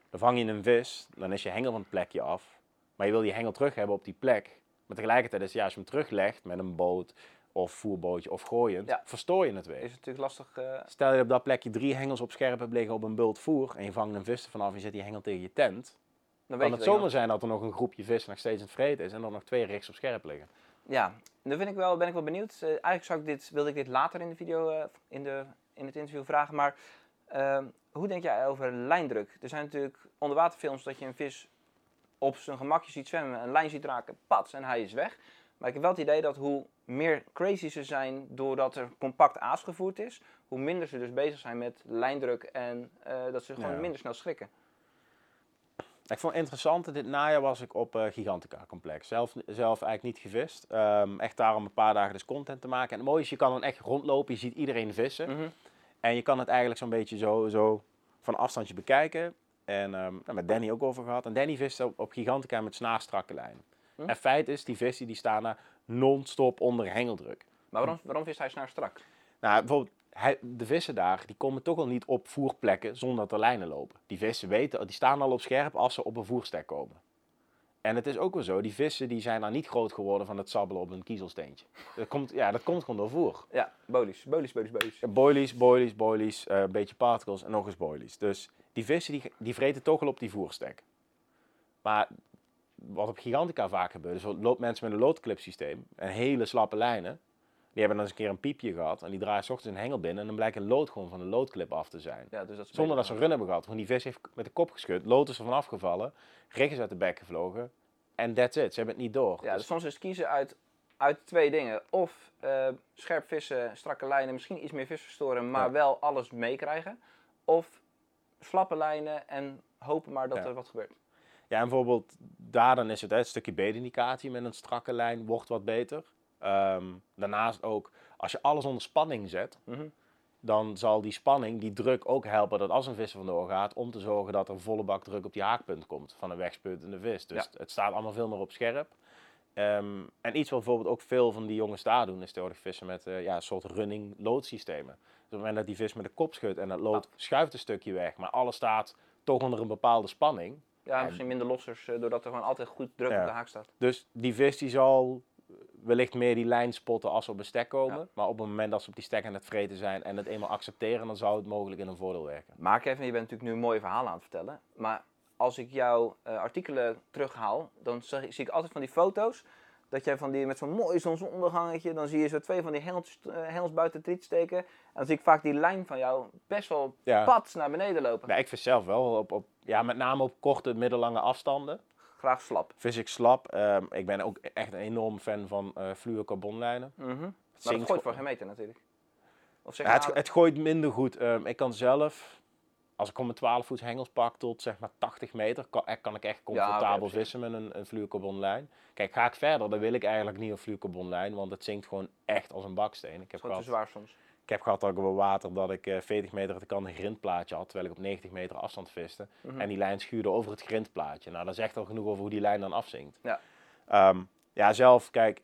B: Dan vang je een vis, dan is je hengel van het plekje af. Maar je wil die hengel terug hebben op die plek. Maar tegelijkertijd is ja, als je hem teruglegt met een boot of voerbootje of gooiend,
A: Ja.
B: verstoor je het weer.
A: Is het natuurlijk lastig... eh,
B: Stel je op dat plekje drie hengels op scherp hebt liggen op een bult voer en je vangt een vis ervan af en je zet die hengel tegen je tent.
A: dan
B: Kan het zomaar zijn dat er nog een groepje vis nog steeds in het vreten is en dan nog twee rechts op scherp liggen.
A: Ja, daar vind ik wel, ben ik wel benieuwd. Eh, eigenlijk zou ik dit, wilde ik dit later in de video, eh, in, de, in het interview vragen. Maar ehm, hoe denk jij over lijndruk? Er zijn natuurlijk onderwaterfilms dat je een vis op zijn gemakje ziet zwemmen, een lijn ziet raken, pats, en hij is weg. Maar ik heb wel het idee dat hoe meer crazy ze zijn doordat er compact aas gevoerd is, hoe minder ze dus bezig zijn met lijndruk en eh, dat ze gewoon
B: Ja.
A: minder snel schrikken.
B: Ik vond het interessant, dit najaar was ik op eh, Gigantica Complex. Zelf, zelf eigenlijk niet gevist. Ehm, echt daar om een paar dagen dus content te maken. En het mooie is, je kan dan echt rondlopen, je ziet iedereen vissen.
A: Mhm.
B: En je kan het eigenlijk zo'n beetje zo, zo van afstandje bekijken. En daar met Danny ook over gehad. En Danny vist op, op Gigantica met snaarstrakke lijnen.
A: Hm.
B: En feit is, die vissen die staan daar non-stop onder hengeldruk.
A: Maar waarom, waarom vist hij snaar strak?
B: Nou, bijvoorbeeld, hij, de vissen daar, die komen toch al niet op voerplekken zonder dat er lijnen lopen. Die vissen weten, die staan al op scherp als ze op een voerstek komen. En het is ook wel zo, die vissen die zijn daar niet groot geworden van het sabbelen op een kiezelsteentje. Dat komt, ja, dat komt gewoon door voer.
A: Ja, bolies, bolies, bolies, bolies.
B: Boilies, boilies, boilies, eh, een beetje particles en nog eens boilies. Dus die vissen die, die vreten toch al op die voerstek. Maar wat op Gigantica vaak gebeurt, is loopt mensen met een loodclip systeem en hele slappe lijnen. Die hebben dan eens een keer een piepje gehad en die draaien 's ochtends een hengel binnen en dan blijkt een lood gewoon van de loodclip af te zijn.
A: Ja, dus dat
B: Zonder dat ze een run hebben gehad. Want die vis heeft met de kop geschud, lood is er van afgevallen, rig is uit de bek gevlogen en that's it. Ze hebben het niet door.
A: Ja,
B: Dus-
A: dus soms is kiezen uit, uit twee dingen. Of eh, scherp vissen, strakke lijnen, misschien iets meer vis verstoren, maar
B: Ja.
A: wel alles meekrijgen. Of slappe lijnen en hopen maar dat
B: Ja.
A: er wat gebeurt.
B: Ja, en bijvoorbeeld daar dan is het, hè, het stukje beetindicatie met een strakke lijn wordt wat beter. Ehm, daarnaast ook, als je alles onder spanning zet,
A: Mhm.
B: dan zal die spanning, die druk ook helpen dat als een vis er vandoor gaat, om te zorgen dat er volle bak druk op die haakpunt komt van een wegsputende vis. Dus het staat allemaal veel meer op scherp. Ehm, en iets wat bijvoorbeeld ook veel van die jongens daar doen, is tegenwoordig vissen met eh, ja, een soort running loodsystemen. Dus op het moment dat die vis met de kop schudt en dat lood schuift een stukje weg, maar alles staat toch onder een bepaalde spanning.
A: Ja,
B: En-
A: misschien minder lossers, eh, doordat er gewoon altijd goed druk
B: Ja.
A: op de haak staat.
B: Dus die vis die zal wellicht meer die lijn spotten als ze op een stek komen.
A: Ja.
B: Maar op het moment dat ze op die stek aan het vreten zijn en het eenmaal accepteren, dan zou het mogelijk in een voordeel werken.
A: Maar Kevin, je bent natuurlijk nu een mooie verhalen aan het vertellen. Maar als ik jouw eh, artikelen terughaal, dan zie, zie ik altijd van die foto's. Dat jij van die met zo'n mooi zonsondergangetje, dan zie je zo twee van die hengels, eh, hengels buiten het riet steken. En dan zie ik vaak die lijn van jou best wel
B: Ja.
A: naar beneden lopen.
B: Ja, ik vis zelf wel op, op ja, met name op korte, middellange afstanden.
A: Graag slap.
B: Vis ik slap. Ehm, ik ben ook echt een enorm fan van eh fluorocarbonlijnen.
A: Mhm. Maar dat gooit
B: go-
A: voor geen meter natuurlijk. Of zeg
B: Ja, het, het gooit minder goed. Ehm, ik kan zelf, als ik gewoon mijn 12 voet hengels pak tot zeg maar 80 meter, kan, eh, kan ik echt comfortabel vissen met een, een fluorocarbonlijn. Kijk, ga ik verder, dan wil ik eigenlijk niet een fluorocarbonlijn, want het zinkt gewoon echt als een baksteen. Ik
A: Het
B: heb,
A: is gewoon te zwaar soms.
B: Ik heb gehad dat ik op water dat ik eh 40 meter uit de kant een grindplaatje had, terwijl ik op 90 meter afstand viste.
A: Mhm.
B: En die lijn schuurde over het grindplaatje. Nou, dat zegt al genoeg over hoe die lijn dan afzinkt.
A: Ja.
B: Ehm, ja, zelf, kijk,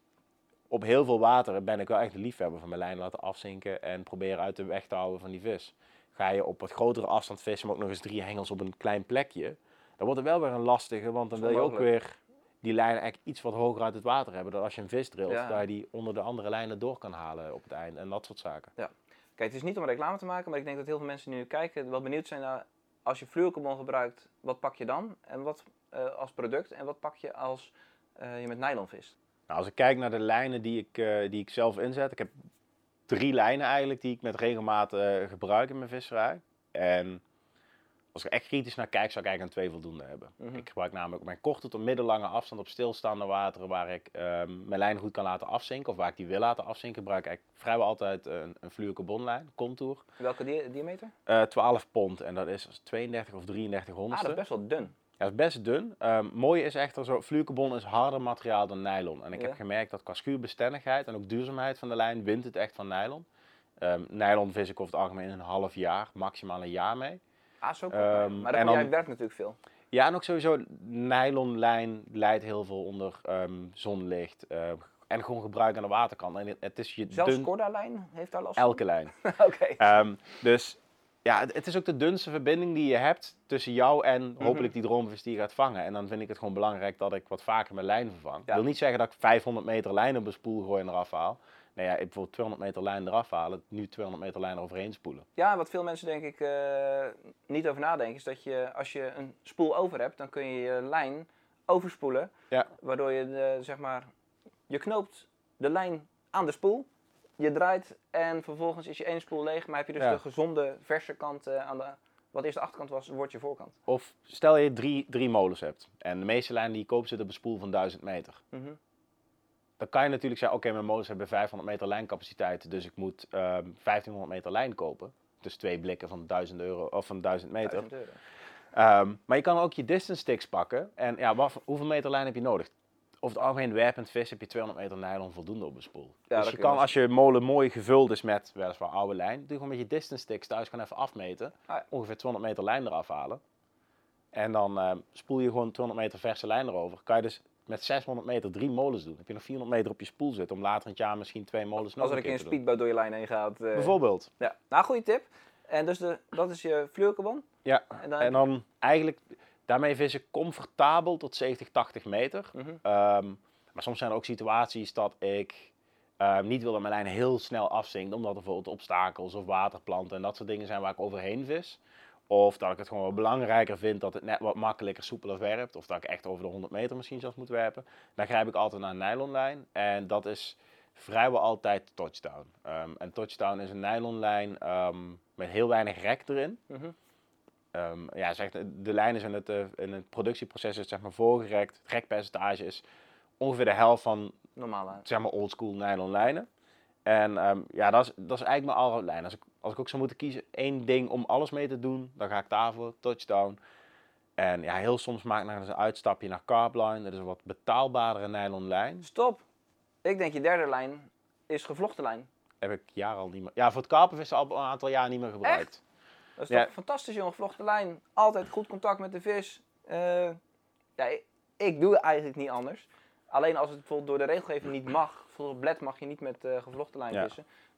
B: op heel veel water ben ik wel echt een liefhebber van mijn lijn laten afzinken en proberen uit de weg te houden van die vis. Ga je op wat grotere afstand vissen, maar ook nog eens drie hengels op een klein plekje, dan wordt het wel weer een lastige, want dan wil je ook weer die lijn eigenlijk iets wat hoger uit het water hebben. Dat als je een vis drilt,
A: Ja.
B: dat je die onder de andere lijnen door kan halen op het eind en dat soort zaken.
A: Kijk, het is niet om reclame te maken, maar ik denk dat heel veel mensen die nu kijken wel benieuwd zijn naar als je fluorocarbon gebruikt, wat pak je dan? En wat eh, als product en wat pak je als eh, je met nylon vist?
B: Nou, als ik kijk naar de lijnen die ik, eh, die ik zelf inzet, ik heb drie lijnen eigenlijk die ik met regelmaat gebruik in mijn visserij. En als ik echt kritisch naar kijk, zou ik eigenlijk een twee voldoende hebben.
A: Mhm.
B: Ik gebruik namelijk op mijn korte tot middellange afstand op stilstaande wateren waar ik ehm, mijn lijn goed kan laten afzinken of waar ik die wil laten afzinken, gebruik ik vrijwel altijd een, een fluorocarbonlijn, contour.
A: Welke di- diameter?
B: Eh 12 pond en dat is 32 of 33
A: Ah,
B: honderdste.
A: dat is best wel dun.
B: Ja, dat is best dun. Ehm mooie is echter zo, fluorocarbon is harder materiaal dan nylon. En ik
A: Ja.
B: heb gemerkt dat qua schuurbestendigheid en ook duurzaamheid van de lijn wint het echt van nylon. Ehm nylon vis ik over het algemeen een half jaar, maximaal een jaar mee.
A: Ah, zo.
B: Ehm,
A: maar
B: en
A: dan, jij werkt natuurlijk veel.
B: Ja, en ook sowieso, nylonlijn leidt heel veel onder ehm, zonlicht ehm, en gewoon gebruik aan de waterkant. En het- is je
A: Zelfs
B: dun,
A: Corda-lijn heeft daar last van?
B: elke lijn. (laughs)
A: Oké.
B: Ehm, dus ja, het, het is ook de dunste verbinding die je hebt tussen jou en
A: Mhm.
B: hopelijk die droomvis die je gaat vangen. En dan vind ik het gewoon belangrijk dat ik wat vaker mijn lijn vervang.
A: Ja.
B: Ik wil niet zeggen dat ik 500 meter lijn op een spoel gooi en eraf haal. Nee, ja, ik bijvoorbeeld 200 meter lijn eraf halen, nu 200 meter lijn eroverheen spoelen.
A: Ja, wat veel mensen denk ik eh, niet over nadenken is dat je als je een spoel over hebt, dan kun je je lijn overspoelen.
B: Ja.
A: Waardoor je zeg maar, je knoopt de lijn aan de spoel, je draait en vervolgens is je ene spoel leeg, maar heb je dus
B: Ja.
A: de gezonde verse kant eh, aan de, wat eerst de achterkant was, wordt je voorkant.
B: Of stel je drie, drie molens hebt en de meeste lijnen die je koopt zitten op een spoel van 1000 meter.
A: Mhm.
B: Dan kan je natuurlijk zeggen, oké, mijn molens hebben 500 meter lijncapaciteit, dus ik moet ehm 1500 meter lijn kopen. Dus twee blikken van 1000 euro of van 1000 meter.
A: 1000 euro.
B: Ehm, maar je kan ook je distance sticks pakken. En ja, wat, hoeveel meter lijn heb je nodig? Over het algemeen werpend vis heb je 200 meter nylon voldoende op een spoel. dus je kan als je molen mooi gevuld is met weliswaar oude lijn, doe gewoon met je distance sticks thuis gewoon even afmeten.
A: Ah, ja.
B: Ongeveer 200 meter lijn eraf halen. En dan ehm, spoel je gewoon 200 meter verse lijn erover. Kan je dus met 600 meter drie molens doen. heb je nog 400 meter op je spoel zitten om later in het jaar misschien twee molens nog
A: Als er
B: een
A: een keer speedboot door je lijn heen gaat. eh,
B: Bijvoorbeeld.
A: Ja, nou goede tip. En dus de, dat is je fluorocarbon.
B: Ja.
A: En dan,
B: En dan eigenlijk, daarmee vis ik comfortabel tot 70, 80 meter.
A: Mhm.
B: Ehm, maar soms zijn er ook situaties dat ik ehm, niet wil dat mijn lijn heel snel afzinkt. Omdat er bijvoorbeeld obstakels of waterplanten en dat soort dingen zijn waar ik overheen vis. Of dat ik het gewoon belangrijker vind dat het net wat makkelijker, soepeler werpt. Of dat ik echt over de 100 meter misschien zelfs moet werpen. Dan grijp ik altijd naar een nylonlijn. En dat is vrijwel altijd touchdown. Ehm, en touchdown is een nylonlijn ehm, met heel weinig rek erin.
A: Mhm.
B: Ehm, ja, zeg, de lijn is in het, eh, in het productieproces is zeg maar voorgerekt. Het rekpercentage is ongeveer de helft van
A: Normaal aan.
B: zeg maar oldschool nylon lijnen. En ja, dat is, dat is eigenlijk mijn alle lijn. Als ik, als ik ook zou moeten kiezen één ding om alles mee te doen, dan ga ik daarvoor. Touchdown. En ja, heel soms maak ik nog eens een uitstapje naar Carbline. Dat is een wat betaalbare nylon lijn.
A: Stop. Ik denk je derde lijn is gevlochten lijn.
B: Heb ik jaren al niet meer... Ja, voor het karpenvissen al een aantal jaar niet meer gebruikt.
A: Dat is
B: Ja.
A: toch fantastisch, jongen. Gevlochten lijn. Altijd goed contact met de vis. Eh, ja, ik, ik doe eigenlijk niet anders. Alleen als het bijvoorbeeld door de regelgeving niet mag. Bijvoorbeeld op bled mag je niet met eh, gevlochten lijn
B: Ja.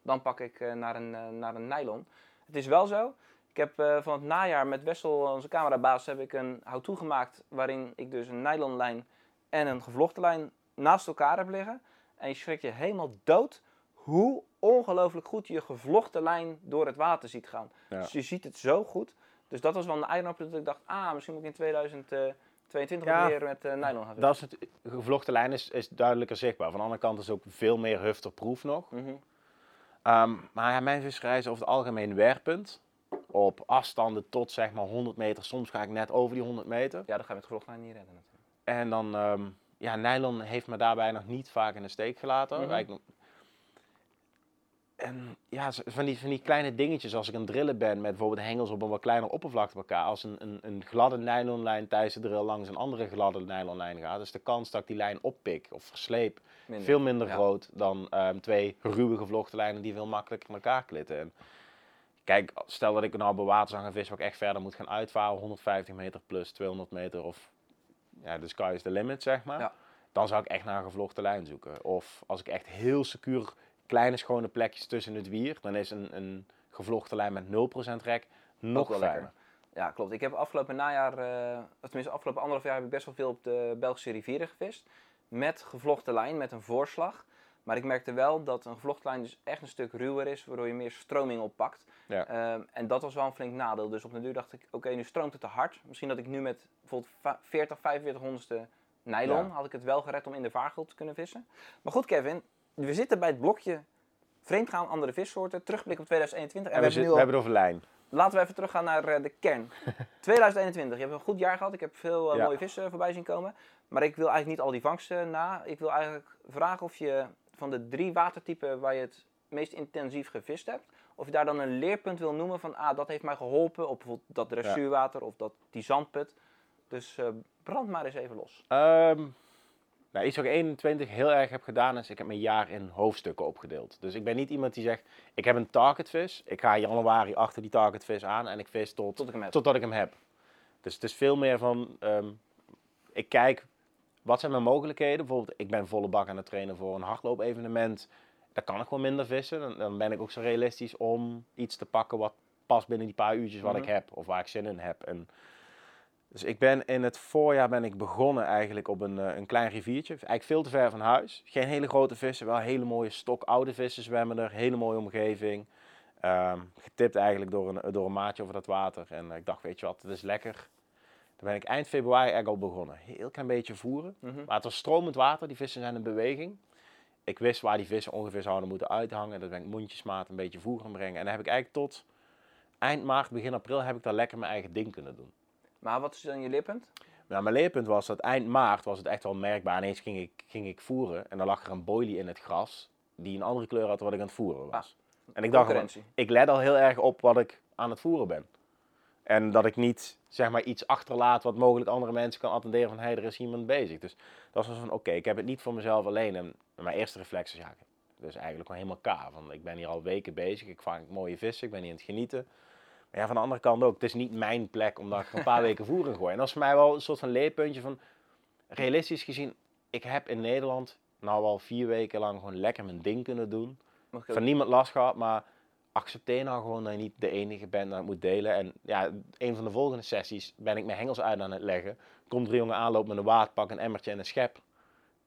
A: Dan pak ik eh, naar, een, eh, naar een nylon. Het is wel zo. Ik heb eh, van het najaar met Wessel, onze camerabaas, heb ik een how-to gemaakt. Waarin ik dus een nylon lijn en een gevlochten lijn naast elkaar heb liggen. En je schrikt je helemaal dood hoe ongelooflijk goed je gevlochten lijn door het water ziet gaan.
B: Ja.
A: Dus je ziet het zo goed. Dus dat was wel een eye-opener dat ik dacht, ah, misschien moet ik in 2022
B: Ja.
A: weer met eh, nylon gaan
B: Dat is het, gevlochten lijn is, is duidelijker zichtbaar. Van de andere kant is het ook veel meer hufterproef nog.
A: Mhm.
B: Ehm, maar ja, mijn is over het algemeen werpend. Op afstanden tot zeg maar 100 meter. Soms ga ik net over die 100 meter.
A: Ja, dan ga je met lijn niet redden natuurlijk.
B: En dan, ehm, ja, nylon heeft me daarbij nog niet vaak in de steek gelaten.
A: Mhm.
B: En ja, van die, van die kleine dingetjes, als ik aan het drillen ben met bijvoorbeeld hengels op een wat kleiner oppervlakte bij elkaar. Als een, een, een gladde nylonlijn tijdens de drill langs een andere gladde nylonlijn gaat, is de kans dat ik die lijn oppik of versleep
A: Minder.
B: veel minder
A: Ja.
B: groot dan ehm, twee ruwe gevlochten lijnen die veel makkelijker in elkaar klitten. En kijk, stel dat ik nou bij water ga vissen waar ik echt verder moet gaan uitvaren, 150 meter plus 200 meter of ja, de sky is the limit zeg maar.
A: Ja.
B: Dan zou ik echt naar een gevlochten lijn zoeken. Of als ik echt heel secuur kleine schone plekjes tussen het wier, dan is een, een gevlochten lijn met 0% rek nog fijner.
A: lekker. Ja, klopt. Ik heb afgelopen najaar, eh, of tenminste afgelopen anderhalf jaar, heb ik best wel veel op de Belgische rivieren gevist. Met gevlochten lijn, met een voorslag. Maar ik merkte wel dat een gevlochten lijn dus echt een stuk ruwer is, waardoor je meer stroming oppakt.
B: Ja.
A: Ehm, en dat was wel een flink nadeel. Dus op de duur dacht ik, oké, nu stroomt het te hard. Misschien dat ik nu met bijvoorbeeld va- 40, 45 honderdste nylon,
B: Ja.
A: had ik het wel gered om in de vaargul te kunnen vissen. Maar goed, Kevin, we zitten bij het blokje vreemdgaan andere vissoorten, terugblik op 2021. En,
B: En we,
A: we,
B: zit-
A: hebben nu
B: we
A: al
B: hebben het over lijn.
A: Laten we even teruggaan naar eh, de kern. (laughs) 2021, je hebt een goed jaar gehad. Ik heb veel eh,
B: Ja.
A: mooie vissen voorbij zien komen. Maar ik wil eigenlijk niet al die vangsten na. Ik wil eigenlijk vragen of je van de drie watertypen waar je het meest intensief gevist hebt, of je daar dan een leerpunt wil noemen van, ah, dat heeft mij geholpen op bijvoorbeeld dat dressuurwater of dat, die zandput. Dus eh, brand maar eens even los.
B: Ehm, nou, iets wat ik 21 heel erg heb gedaan is, ik heb mijn jaar in hoofdstukken opgedeeld. Dus ik ben niet iemand die zegt, ik heb een targetvis, ik ga in januari achter die targetvis aan en ik vis tot,
A: Tot ik hem heb.
B: totdat ik hem heb. Dus het is veel meer van, ehm, ik kijk, wat zijn mijn mogelijkheden? Bijvoorbeeld, ik ben volle bak aan het trainen voor een hardloop-evenement. Daar kan ik gewoon minder vissen. Dan, dan ben ik ook zo realistisch om iets te pakken wat past binnen die paar uurtjes wat
A: Mhm.
B: ik heb. Of waar ik zin in heb. En dus ik ben in het voorjaar ben ik begonnen eigenlijk op een, eh, een klein riviertje. Eigenlijk veel te ver van huis. Geen hele grote vissen, wel hele mooie stok oude vissen zwemmen er. Hele mooie omgeving. Ehm, getipt eigenlijk door een, door een maatje over dat water. En eh, ik dacht, weet je wat, het is lekker. Toen ben ik eind februari eigenlijk al begonnen. Heel klein beetje voeren.
A: Mhm.
B: Maar het was stromend water, die vissen zijn in beweging. Ik wist waar die vissen ongeveer zouden moeten uithangen. Dat ben ik mondjesmaat een beetje voer gaan brengen. En dan heb ik eigenlijk tot eind maart, begin april, heb ik daar lekker mijn eigen ding kunnen doen.
A: Maar wat is dan je leerpunt?
B: Nou, mijn leerpunt was dat eind maart was het echt wel merkbaar. Ineens ging ik, ging ik voeren en dan lag er een boilie in het gras die een andere kleur had dan wat ik aan het voeren was. en ik dacht, gewoon, ik let al heel erg op wat ik aan het voeren ben. En dat ik niet zeg maar iets achterlaat wat mogelijk andere mensen kan attenderen van hé, er is iemand bezig. Dus dat was van oké, ik heb het niet voor mezelf alleen. En mijn eerste reflex is ja, dus eigenlijk gewoon helemaal K. Van, ik ben hier al weken bezig, ik vang mooie vissen, ik ben hier aan het genieten. Maar ja, van de andere kant ook, het is niet mijn plek omdat ik er een paar (laughs) weken voer in gooi. En dat is voor mij wel een soort van leerpuntje van, realistisch gezien, ik heb in Nederland nou al vier weken lang gewoon lekker mijn ding kunnen doen. Van niemand last gehad, maar accepteer nou gewoon dat je niet de enige bent dat het moet delen. En ja, een van de volgende sessies ben ik mijn hengels uit aan het leggen. Komt er een jongen aanlopen met een waterpak, een emmertje en een schep.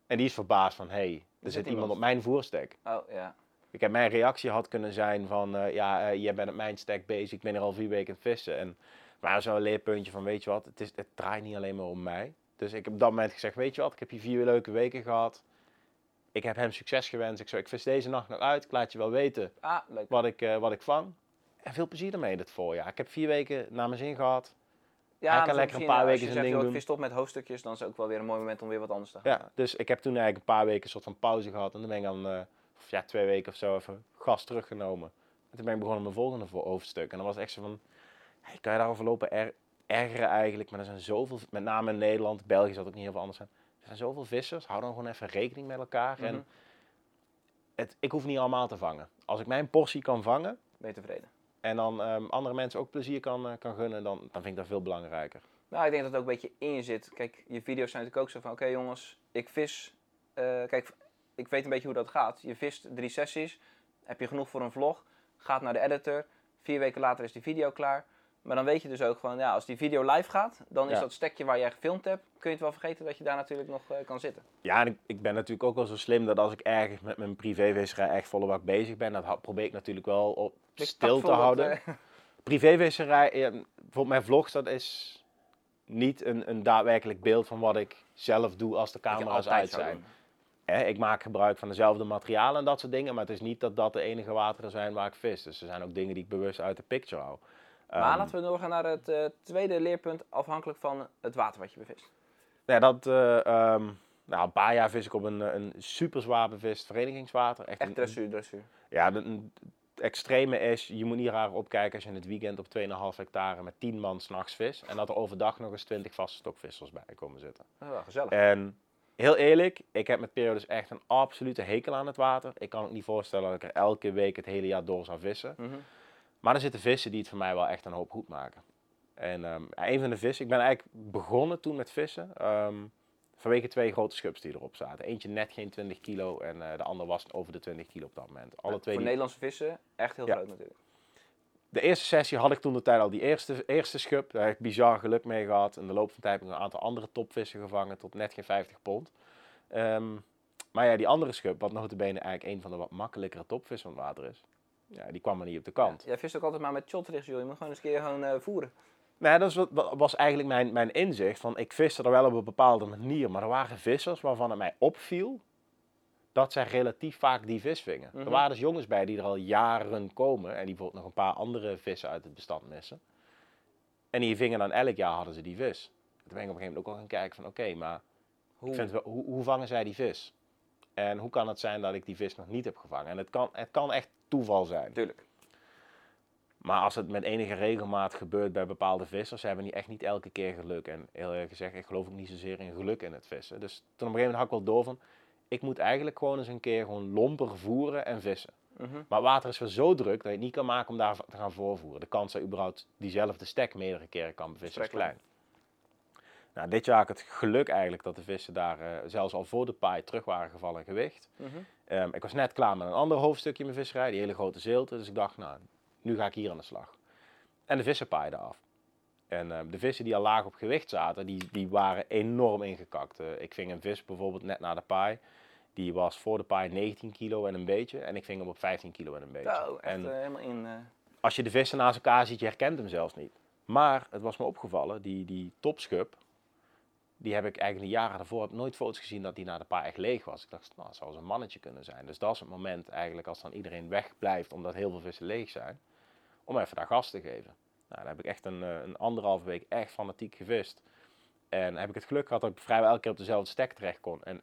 B: En die is verbaasd van, hé, hey, er
A: zit
B: zit iemand
A: iemand.
B: op mijn voerstek.
A: Oh, ja.
B: Ik heb mijn reactie had kunnen zijn van, eh, ja, eh, jij bent op mijn stek bezig, ik ben er al vier weken aan het vissen. En maar zo'n leerpuntje van, weet je wat, het, is, het draait niet alleen maar om mij. Dus ik heb op dat moment gezegd, weet je wat, ik heb hier vier leuke weken gehad. Ik heb hem succes gewenst. Ik zei, ik vis deze nacht nog uit, ik laat je wel weten
A: Ah,
B: wat ik, eh, wat ik vang. En veel plezier ermee dit voorjaar. Ik heb vier weken naar mijn zin gehad.
A: Ja,
B: Hij kan lekker een paar weken
A: Als je
B: zijn ding
A: joh,
B: doen.
A: vis stop met hoofdstukjes, dan is het ook wel weer een mooi moment om weer wat anders te gaan.
B: Ja, dus ik heb toen eigenlijk een paar weken een soort van pauze gehad. En toen ben ik dan, of ja, twee weken of zo even gas teruggenomen. En toen ben ik begonnen met mijn volgende vo- hoofdstuk. En dan was echt zo van, hey, kan je daarover lopen er ergere eigenlijk, maar er zijn zoveel, met name in Nederland, België zal het ook niet heel veel anders zijn. Er zijn zoveel vissers, hou dan gewoon even rekening met elkaar.
A: Mhm.
B: En het, ik hoef niet allemaal te vangen. Als ik mijn portie kan vangen
A: Ben je tevreden?
B: en dan ehm, andere mensen ook plezier kan, eh, kan gunnen, dan, dan vind ik dat veel belangrijker.
A: Nou, ik denk dat het ook een beetje in je zit. Kijk, je video's zijn natuurlijk ook zo van, oké jongens, ik vis. eh, kijk, ik weet een beetje hoe dat gaat. Je vist drie sessies, heb je genoeg voor een vlog, gaat naar de editor. Vier weken later is die video klaar. Maar dan weet je dus ook van, ja, als die video live gaat, dan is
B: Ja.
A: dat stekje waar jij gefilmd hebt, kun je het wel vergeten dat je daar natuurlijk nog eh, kan zitten.
B: Ja, en ik, ik ben natuurlijk ook wel zo slim dat als ik ergens met mijn privévisserij echt volle bak bezig ben, dat probeer ik natuurlijk wel op
A: Ik
B: stil te houden.
A: eh, (laughs)
B: Privévisserij, eh, bijvoorbeeld mijn vlogs, dat is niet een, een daadwerkelijk beeld van wat ik zelf doe als de camera's uit zijn. Hè, ik maak gebruik van dezelfde materialen en dat soort dingen, maar het is niet dat dat de enige wateren zijn waar ik vis. Dus er zijn ook dingen die ik bewust uit de picture hou.
A: Maar
B: Ehm,
A: laten we doorgaan naar het eh, tweede leerpunt, afhankelijk van het water wat je bevist.
B: Ja, dat, eh, ehm, nou, een paar jaar vis ik op een, een super zwaar bevist verenigingswater. Echt,
A: Echt dressuur, dressuur.
B: Ja, de, het extreme is, je moet niet raar opkijken als je in het weekend op 2,5 hectare met 10 man s'nachts vis. En dat er overdag nog eens 20 vaste stokvissers bij komen zitten.
A: Wel gezellig.
B: En heel eerlijk, ik heb met periodes echt een absolute hekel aan het water. Ik kan ook niet voorstellen dat ik er elke week het hele jaar door zou vissen.
A: Mhm.
B: Maar er zitten vissen die het voor mij wel echt een hoop goed maken. En ehm, een van de vissen, ik ben eigenlijk begonnen toen met vissen. ehm, vanwege twee grote schubs die erop zaten. Eentje net geen 20 kilo en eh, de andere was over de 20 kilo op dat moment. Alle
A: Ja,
B: twee
A: voor
B: die-
A: Nederlandse vissen echt heel
B: Ja.
A: groot natuurlijk.
B: De eerste sessie had ik toen de tijd al die eerste, eerste schub. Daar heb ik bizar geluk mee gehad. In de loop van de tijd heb ik een aantal andere topvissen gevangen tot net geen 50 pond. Ehm, maar ja, die andere schub, wat notabene eigenlijk een van de wat makkelijkere topvissen van het water is. Ja, die kwam er niet op de kant.
A: Jij vist ook altijd maar met shotrigs, joh. Je moet gewoon eens een keer gewoon eh, voeren.
B: Nee, dat was eigenlijk mijn, mijn inzicht. Van, ik viste er wel op een bepaalde manier, maar er waren vissers waarvan het mij opviel dat zij relatief vaak die vis vingen.
A: Mhm.
B: Er waren dus jongens bij die er al jaren komen en die bijvoorbeeld nog een paar andere vissen uit het bestand missen. En die vingen dan elk jaar hadden ze die vis. Toen ben ik op een gegeven moment ook al gaan kijken van oké, maar
A: Hoe?
B: ik vind het wel, hoe, hoe vangen zij die vis? En hoe kan het zijn dat ik die vis nog niet heb gevangen? En het kan, het kan echt toeval zijn.
A: Tuurlijk.
B: Maar als het met enige regelmaat gebeurt bij bepaalde vissers, hebben die echt niet elke keer geluk. En heel eerlijk gezegd, ik geloof ook niet zozeer in geluk in het vissen. Dus toen op een gegeven moment had ik wel door van, ik moet eigenlijk gewoon eens een keer gewoon lomper voeren en vissen.
A: Mhm.
B: Maar water is wel zo druk dat je het niet kan maken om daar te gaan voorvoeren. De kans dat je überhaupt diezelfde stek meerdere keren kan bevissen is
A: klein.
B: Nou, dit jaar had ik het geluk eigenlijk dat de vissen daar eh, zelfs al voor de paai terug waren gevallen in gewicht.
A: Mhm.
B: Ehm, ik was net klaar met een ander hoofdstukje in mijn visserij, die hele grote zeelte. Dus ik dacht, nou, nu ga ik hier aan de slag. En de vissen paaiden af. En ehm, de vissen die al laag op gewicht zaten, die, die waren enorm ingekakt. Eh, ik ving een vis bijvoorbeeld net na de paai. Die was voor de paai 19 kilo en een beetje. En ik ving hem op 15 kilo en een beetje.
A: Zo, echt
B: en
A: eh, helemaal in. eh,
B: als je de vissen naast elkaar ziet, je herkent hem zelfs niet. Maar het was me opgevallen, die, die topschub, die heb ik eigenlijk de jaren daarvoor heb nooit foto's gezien dat die na de paai echt leeg was. Ik dacht, nou, dat zou een mannetje kunnen zijn. Dus dat is het moment eigenlijk als dan iedereen wegblijft omdat heel veel vissen leeg zijn, om even daar gas te geven. Nou, dan heb ik echt een, eh, een anderhalve week echt fanatiek gevist. En heb ik het geluk gehad dat ik vrijwel elke keer op dezelfde stek terecht kon. En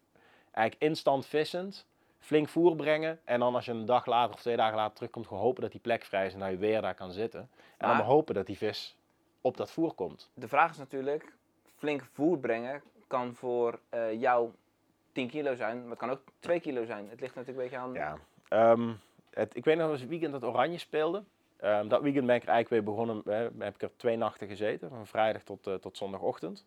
B: eigenlijk instant vissend, flink voer brengen. En dan als je een dag later of twee dagen later terugkomt, gewoon hopen dat die plek vrij is en dat je weer daar kan zitten. En dan
A: Maar-
B: maar hopen dat die vis op dat voer komt.
A: De vraag is natuurlijk, flink voer brengen kan voor eh, jou 10 kilo zijn, maar het kan ook 2 kilo zijn. Het ligt natuurlijk een beetje aan...
B: Ja. Ehm, het, ik weet nog eens het weekend dat Oranje speelde. Ehm, dat weekend ben ik er eigenlijk weer begonnen, eh, heb ik er twee nachten gezeten, van vrijdag tot, eh, tot zondagochtend.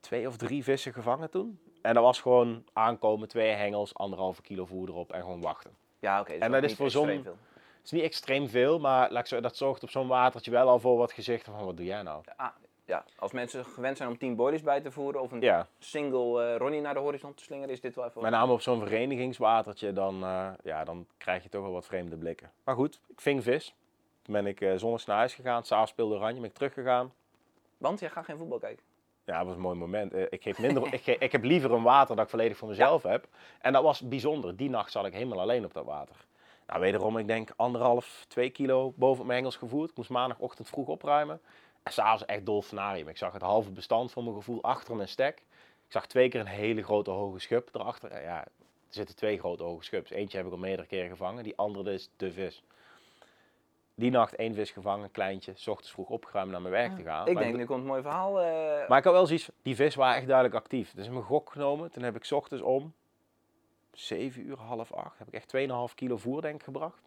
B: Twee of drie vissen gevangen toen. En dat was gewoon aankomen, twee hengels, anderhalve kilo voer erop en gewoon wachten.
A: Ja, oké. dus
B: En dat is voor zo'n-. Het is niet extreem veel, maar dat zorgt op zo'n watertje wel al voor wat gezichten van wat doe jij nou?
A: Ah, ja, als mensen gewend zijn om 10 boilies bij te voeren of een
B: Ja,
A: single eh, Ronnie naar de horizon te slingeren, is dit wel even...
B: met name op zo'n verenigingswatertje, dan, eh, ja, dan krijg je toch wel wat vreemde blikken. Maar goed, ik ving vis. Toen ben ik eh zondags naar huis gegaan, s'avonds speelde Oranje, ben ik teruggegaan.
A: Want jij gaat geen voetbal kijken.
B: Ja, dat was een mooi moment. Ik, geef minder, ik, ge- ik heb liever een water dat ik volledig voor mezelf heb. En dat was bijzonder. Die nacht zat ik helemaal alleen op dat water. Nou, wederom, ik denk anderhalf, twee kilo boven mijn hengels gevoerd. Ik moest maandagochtend vroeg opruimen. S'avonds echt dolfinarium. Ik zag het halve bestand voor mijn gevoel achter mijn stek. Ik zag twee keer een hele grote hoge schub erachter. Ja, er zitten twee grote hoge schubs. Eentje heb ik al meerdere keren gevangen. Die andere is de vis. die nacht één vis gevangen, kleintje. S ochtends vroeg opgeruimd naar mijn werk te gaan.
A: Ik
B: Maar
A: denk, nu komt een mooi verhaal. eh,
B: Maar ik had wel zoiets, die vis waren echt duidelijk actief. Dus ik heb mijn gok genomen. Toen heb ik 's ochtends om 7 uur, half 8, heb ik echt 2,5 kilo voer denk ik gebracht.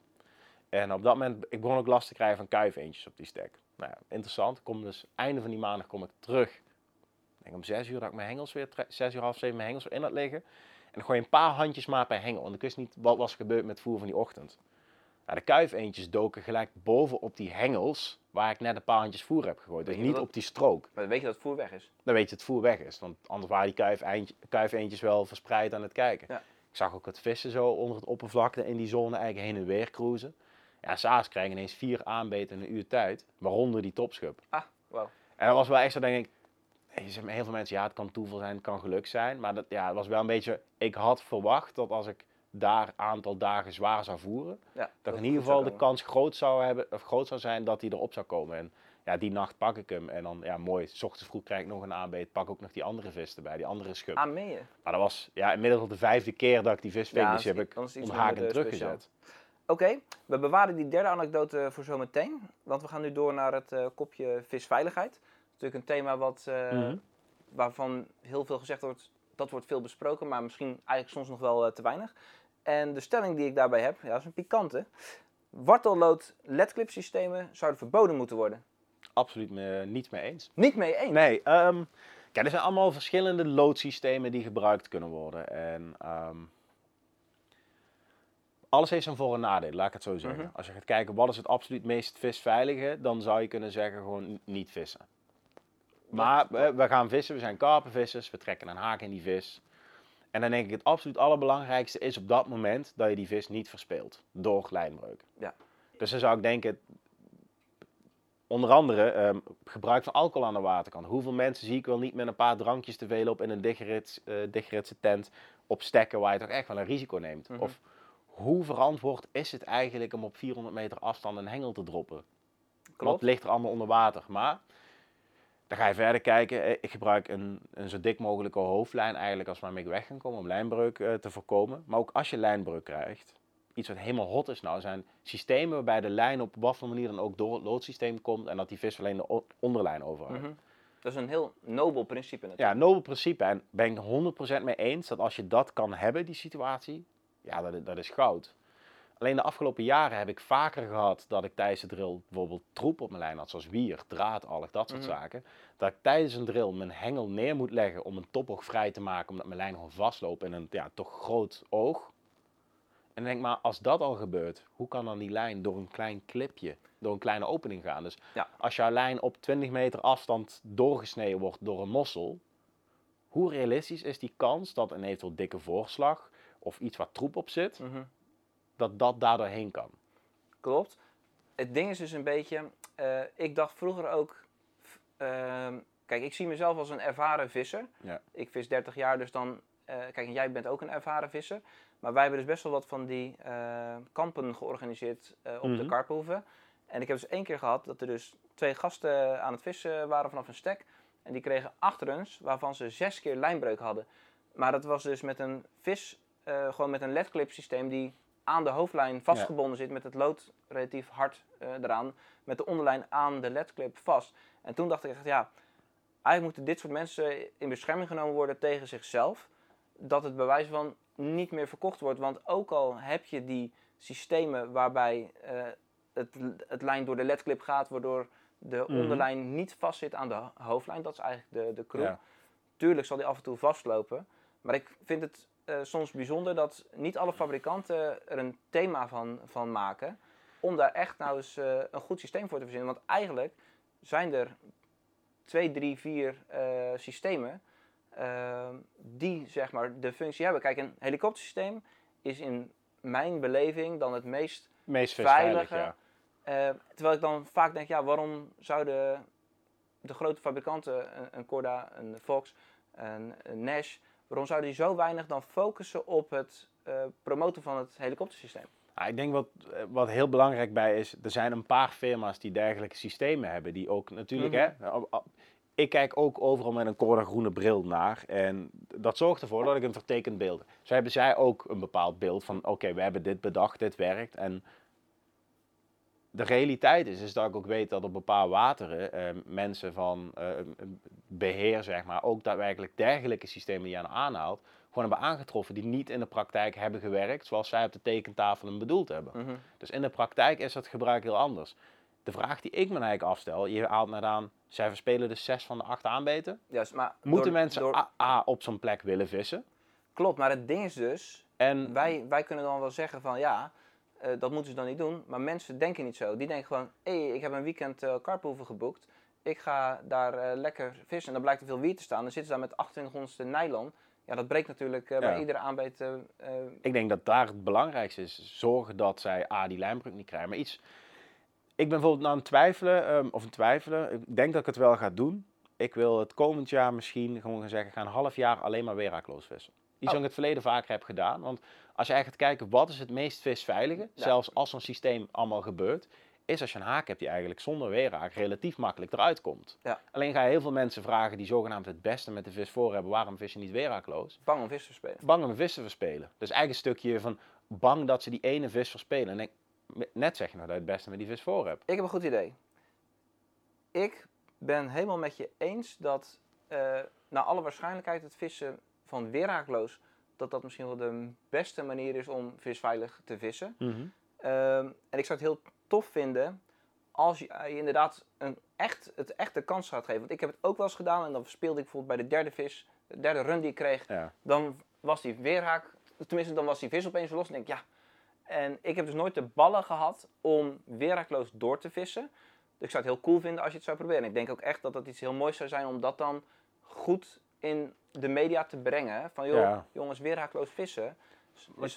B: En op dat moment, ik begon ook last te krijgen van kuifeentjes op die stek. Nou ja, interessant. Kom dus, einde van die maandag kom ik terug. Ik denk om 6 uur dat ik mijn hengels weer, 6 uur, half 7 mijn hengels weer in had liggen. En ik gooi een paar handjes maar per hengel. Want ik wist niet wat was gebeurd met het voer van die ochtend. Nou, de kuifeentjes doken gelijk bovenop die hengels waar ik net een paar handjes voer heb gegooid. Dus
A: je
B: niet
A: dat-
B: op die strook
A: Maar dan weet je dat het voer weg is.
B: dan weet je dat het voer weg is. Want anders waren die kuif eindje- kuifeentjes wel verspreid aan het kijken.
A: Ja.
B: Ik zag ook het vissen zo onder het oppervlakte in die zone eigenlijk heen en weer cruisen. Ja, s'avonds krijg je ineens vier aanbeten in een uur tijd, waaronder die topschub.
A: Ah, wow.
B: En dat was wel echt zo, denk ik, heel veel mensen, ja, het kan toeval zijn, het kan geluk zijn. Maar dat, ja, het was wel een beetje, ik had verwacht dat als ik daar een aantal dagen zwaar zou voeren,
A: Ja,
B: dat in ieder geval de kans groot zou, hebben, of groot zou zijn dat hij erop zou komen. En ja, die nacht pak ik hem en dan, ja, mooi, s ochtends vroeg krijg ik nog een aanbeet, pak ook nog die andere vis erbij, die andere schub.
A: Ah, meen je?
B: Maar dat was ja, inmiddels al de vijfde keer dat ik die vis ving,
A: Ja,
B: dus die heb ik
A: iets
B: onthaken
A: Oké, we bewaren die derde anekdote voor zometeen. Want we gaan nu door naar het eh, kopje visveiligheid. Dat is natuurlijk een thema wat, eh,
B: Mhm.
A: waarvan heel veel gezegd wordt, dat wordt veel besproken, maar misschien eigenlijk soms nog wel eh, te weinig. En de stelling die ik daarbij heb, ja, dat is een pikante. Wartellood ledclip systemen zouden verboden moeten worden.
B: Absoluut me, niet mee eens.
A: Niet mee eens.
B: Nee, ehm, kijk, er zijn allemaal verschillende loodsystemen die gebruikt kunnen worden. En ehm, alles heeft zijn voor- en nadeel, laat ik het zo zeggen.
A: Mhm.
B: Als je gaat kijken wat is het absoluut meest visveilige, dan zou je kunnen zeggen gewoon niet vissen. Maar we, we gaan vissen, we zijn karpenvissers, we trekken een haak in die vis. En dan denk ik het absoluut allerbelangrijkste is op dat moment dat je die vis niet verspeelt door lijnbreuk.
A: Ja.
B: Dus dan zou ik denken, onder andere ehm, gebruik van alcohol aan de waterkant. Hoeveel mensen zie ik wel niet met een paar drankjes te veel op in een dichtgerits, eh, dichtgeritse tent op stekken waar je toch echt wel een risico neemt.
A: Mhm.
B: Of hoe verantwoord is het eigenlijk om op 400 meter afstand een hengel te droppen? Wat
A: Klopt.
B: ligt er allemaal onder water? Maar dan ga je verder kijken. Eh, Ik gebruik een, een zo dik mogelijke hoofdlijn eigenlijk als waarmee ik weg kan komen om lijnbreuk eh, te voorkomen. Maar ook als je lijnbreuk krijgt, iets wat helemaal hot is nou, zijn systemen waarbij de lijn op wat voor manier dan ook door het loodsysteem komt en dat die vis alleen de onderlijn overhoudt.
A: Mhm. Dat is een heel nobel principe natuurlijk.
B: Ja, nobel principe. En ben ik het 100% mee eens dat als je dat kan hebben, die situatie, ja, dat, dat is goud. Alleen de afgelopen jaren heb ik vaker gehad dat ik tijdens de drill bijvoorbeeld troep op mijn lijn had, zoals wier, draadalg, dat soort
A: Mhm.
B: zaken. Dat ik tijdens een drill mijn hengel neer moet leggen om een topoog vrij te maken, omdat mijn lijn gewoon vastloopt in een ja, toch groot oog. En denk maar als dat al gebeurt, hoe kan dan die lijn door een klein clipje, door een kleine opening gaan? Dus
A: Ja.
B: als jouw lijn op 20 meter afstand doorgesneden wordt door een mossel, hoe realistisch is die kans dat een eventueel dikke voorslag of iets waar troep op zit,
A: Mhm.
B: dat dat daardoor heen kan?
A: Klopt. Het ding is dus een beetje, eh, ik dacht vroeger ook, ehm, kijk, ik zie mezelf als een ervaren visser.
B: Ja.
A: Ik vis 30 jaar, dus dan, eh, kijk, en jij bent ook een ervaren visser. Maar wij hebben dus best wel wat van die eh, kampen georganiseerd op de
B: Mhm.
A: Karpenhoeven. En ik heb dus één keer gehad dat er dus twee gasten aan het vissen waren vanaf een stek. En die kregen acht runs, waarvan ze zes keer lijnbreuk hadden. Maar dat was dus met een vis, eh, gewoon met een ledclip systeem die aan de hoofdlijn vastgebonden zit met het lood relatief hard eh, eraan, met de onderlijn aan de ledclip vast. En toen dacht ik echt, ja, eigenlijk moeten dit soort mensen in bescherming genomen worden tegen zichzelf. Dat het bewijs van niet meer verkocht wordt. Want ook al heb je die systemen waarbij eh, het, het lijn door de ledclip gaat, waardoor de
B: Mhm.
A: onderlijn niet vastzit aan de hoofdlijn, dat is eigenlijk de, de crew.
B: Ja.
A: Tuurlijk zal die af en toe vastlopen. Maar ik vind het soms bijzonder dat niet alle fabrikanten er een thema van, van maken. Om daar echt nou eens eh, een goed systeem voor te verzinnen. Want eigenlijk zijn er twee, drie, vier eh, systemen eh, die zeg maar de functie hebben. Kijk, een helikoptersysteem is in mijn beleving dan het meest
B: Meest
A: Veilige.
B: ja.
A: eh, terwijl ik dan vaak denk, ja, waarom zouden de grote fabrikanten, een, een Corda, een Fox, een, een Nash, waarom zouden die zo weinig dan focussen op het eh, promoten van het helikoptersysteem?
B: Ja, ik denk wat, eh, wat heel belangrijk bij is, er zijn een paar firma's die dergelijke systemen hebben. Die ook natuurlijk,
A: Mhm.
B: hè, ik kijk ook overal met een Corda groene bril naar. En dat zorgt ervoor dat ik een vertekend beeld heb. Zo hebben zij ook een bepaald beeld van, oké, we hebben dit bedacht, dit werkt. En de realiteit is, is dat ik ook weet dat op bepaalde wateren eh, mensen van eh, beheer, zeg maar, ook daadwerkelijk dergelijke systemen die je aan aanhaalt, gewoon hebben aangetroffen die niet in de praktijk hebben gewerkt zoals zij op de tekentafel hem bedoeld hebben.
A: Mhm.
B: Dus in de praktijk is dat gebruik heel anders. De vraag die ik me eigenlijk afstel, je haalt net aan, zij verspelen dus zes van de acht aanbeten.
A: Juist, maar
B: Moeten
A: door-
B: mensen
A: door-
B: A, A op zo'n plek willen vissen?
A: Klopt, maar het ding is dus,
B: En
A: wij, wij kunnen dan wel zeggen van ja, eh, dat moeten ze dan niet doen. Maar mensen denken niet zo. Die denken gewoon, hé, ik heb een weekend karphoeven geboekt. Ik ga daar eh, lekker vissen. En dan blijkt er veel wier te staan. Dan zitten ze daar met 2800ste nylon. Ja, dat breekt natuurlijk eh,
B: Ja.
A: bij iedere aanbeet. eh,
B: ik denk dat daar het belangrijkste is. Zorgen dat zij A, die lijnbreuk niet krijgen. Maar iets, ik ben bijvoorbeeld aan het twijfelen, ehm, of een twijfelen. Ik denk dat ik het wel ga doen. Ik wil het komend jaar misschien gewoon gaan zeggen, ik ga een half jaar alleen maar weerakloos vissen. Iets
A: Oh.
B: wat ik het verleden vaker heb gedaan. Want als je eigenlijk gaat kijken, wat is het meest visveilige,
A: Ja.
B: zelfs als zo'n systeem allemaal gebeurt, is als je een haak hebt die eigenlijk zonder weeraak relatief makkelijk eruit komt.
A: Ja.
B: Alleen ga je heel veel mensen vragen die zogenaamd het beste met de vis voor hebben, waarom vis je niet weeraakloos?
A: bang om vis te spelen.
B: bang om vis te verspelen. Dus eigenlijk een stukje van bang dat ze die ene vis verspelen. En net zeg je nou dat je het beste met die vis voor hebt.
A: Ik heb een goed idee. Ik ben helemaal met je eens dat eh naar alle waarschijnlijkheid het vissen van weeraakloos, dat dat misschien wel de beste manier is om visveilig te vissen. Ehm, en ik zou het heel tof vinden als je, eh, je inderdaad een echt, het echt de kans gaat geven. Want ik heb het ook wel eens gedaan en dan speelde ik bijvoorbeeld bij de derde vis, de derde run die ik kreeg,
B: Ja.
A: dan was die weerhaak, tenminste dan was die vis opeens los en denk ik, ja. En ik heb dus nooit de ballen gehad om weerhaakloos door te vissen. Dus ik zou het heel cool vinden als je het zou proberen. En ik denk ook echt dat dat iets heel moois zou zijn om dat dan goed in de media te brengen. Van joh,
B: Ja.
A: jongens, weerhaakloos vissen.
B: Maar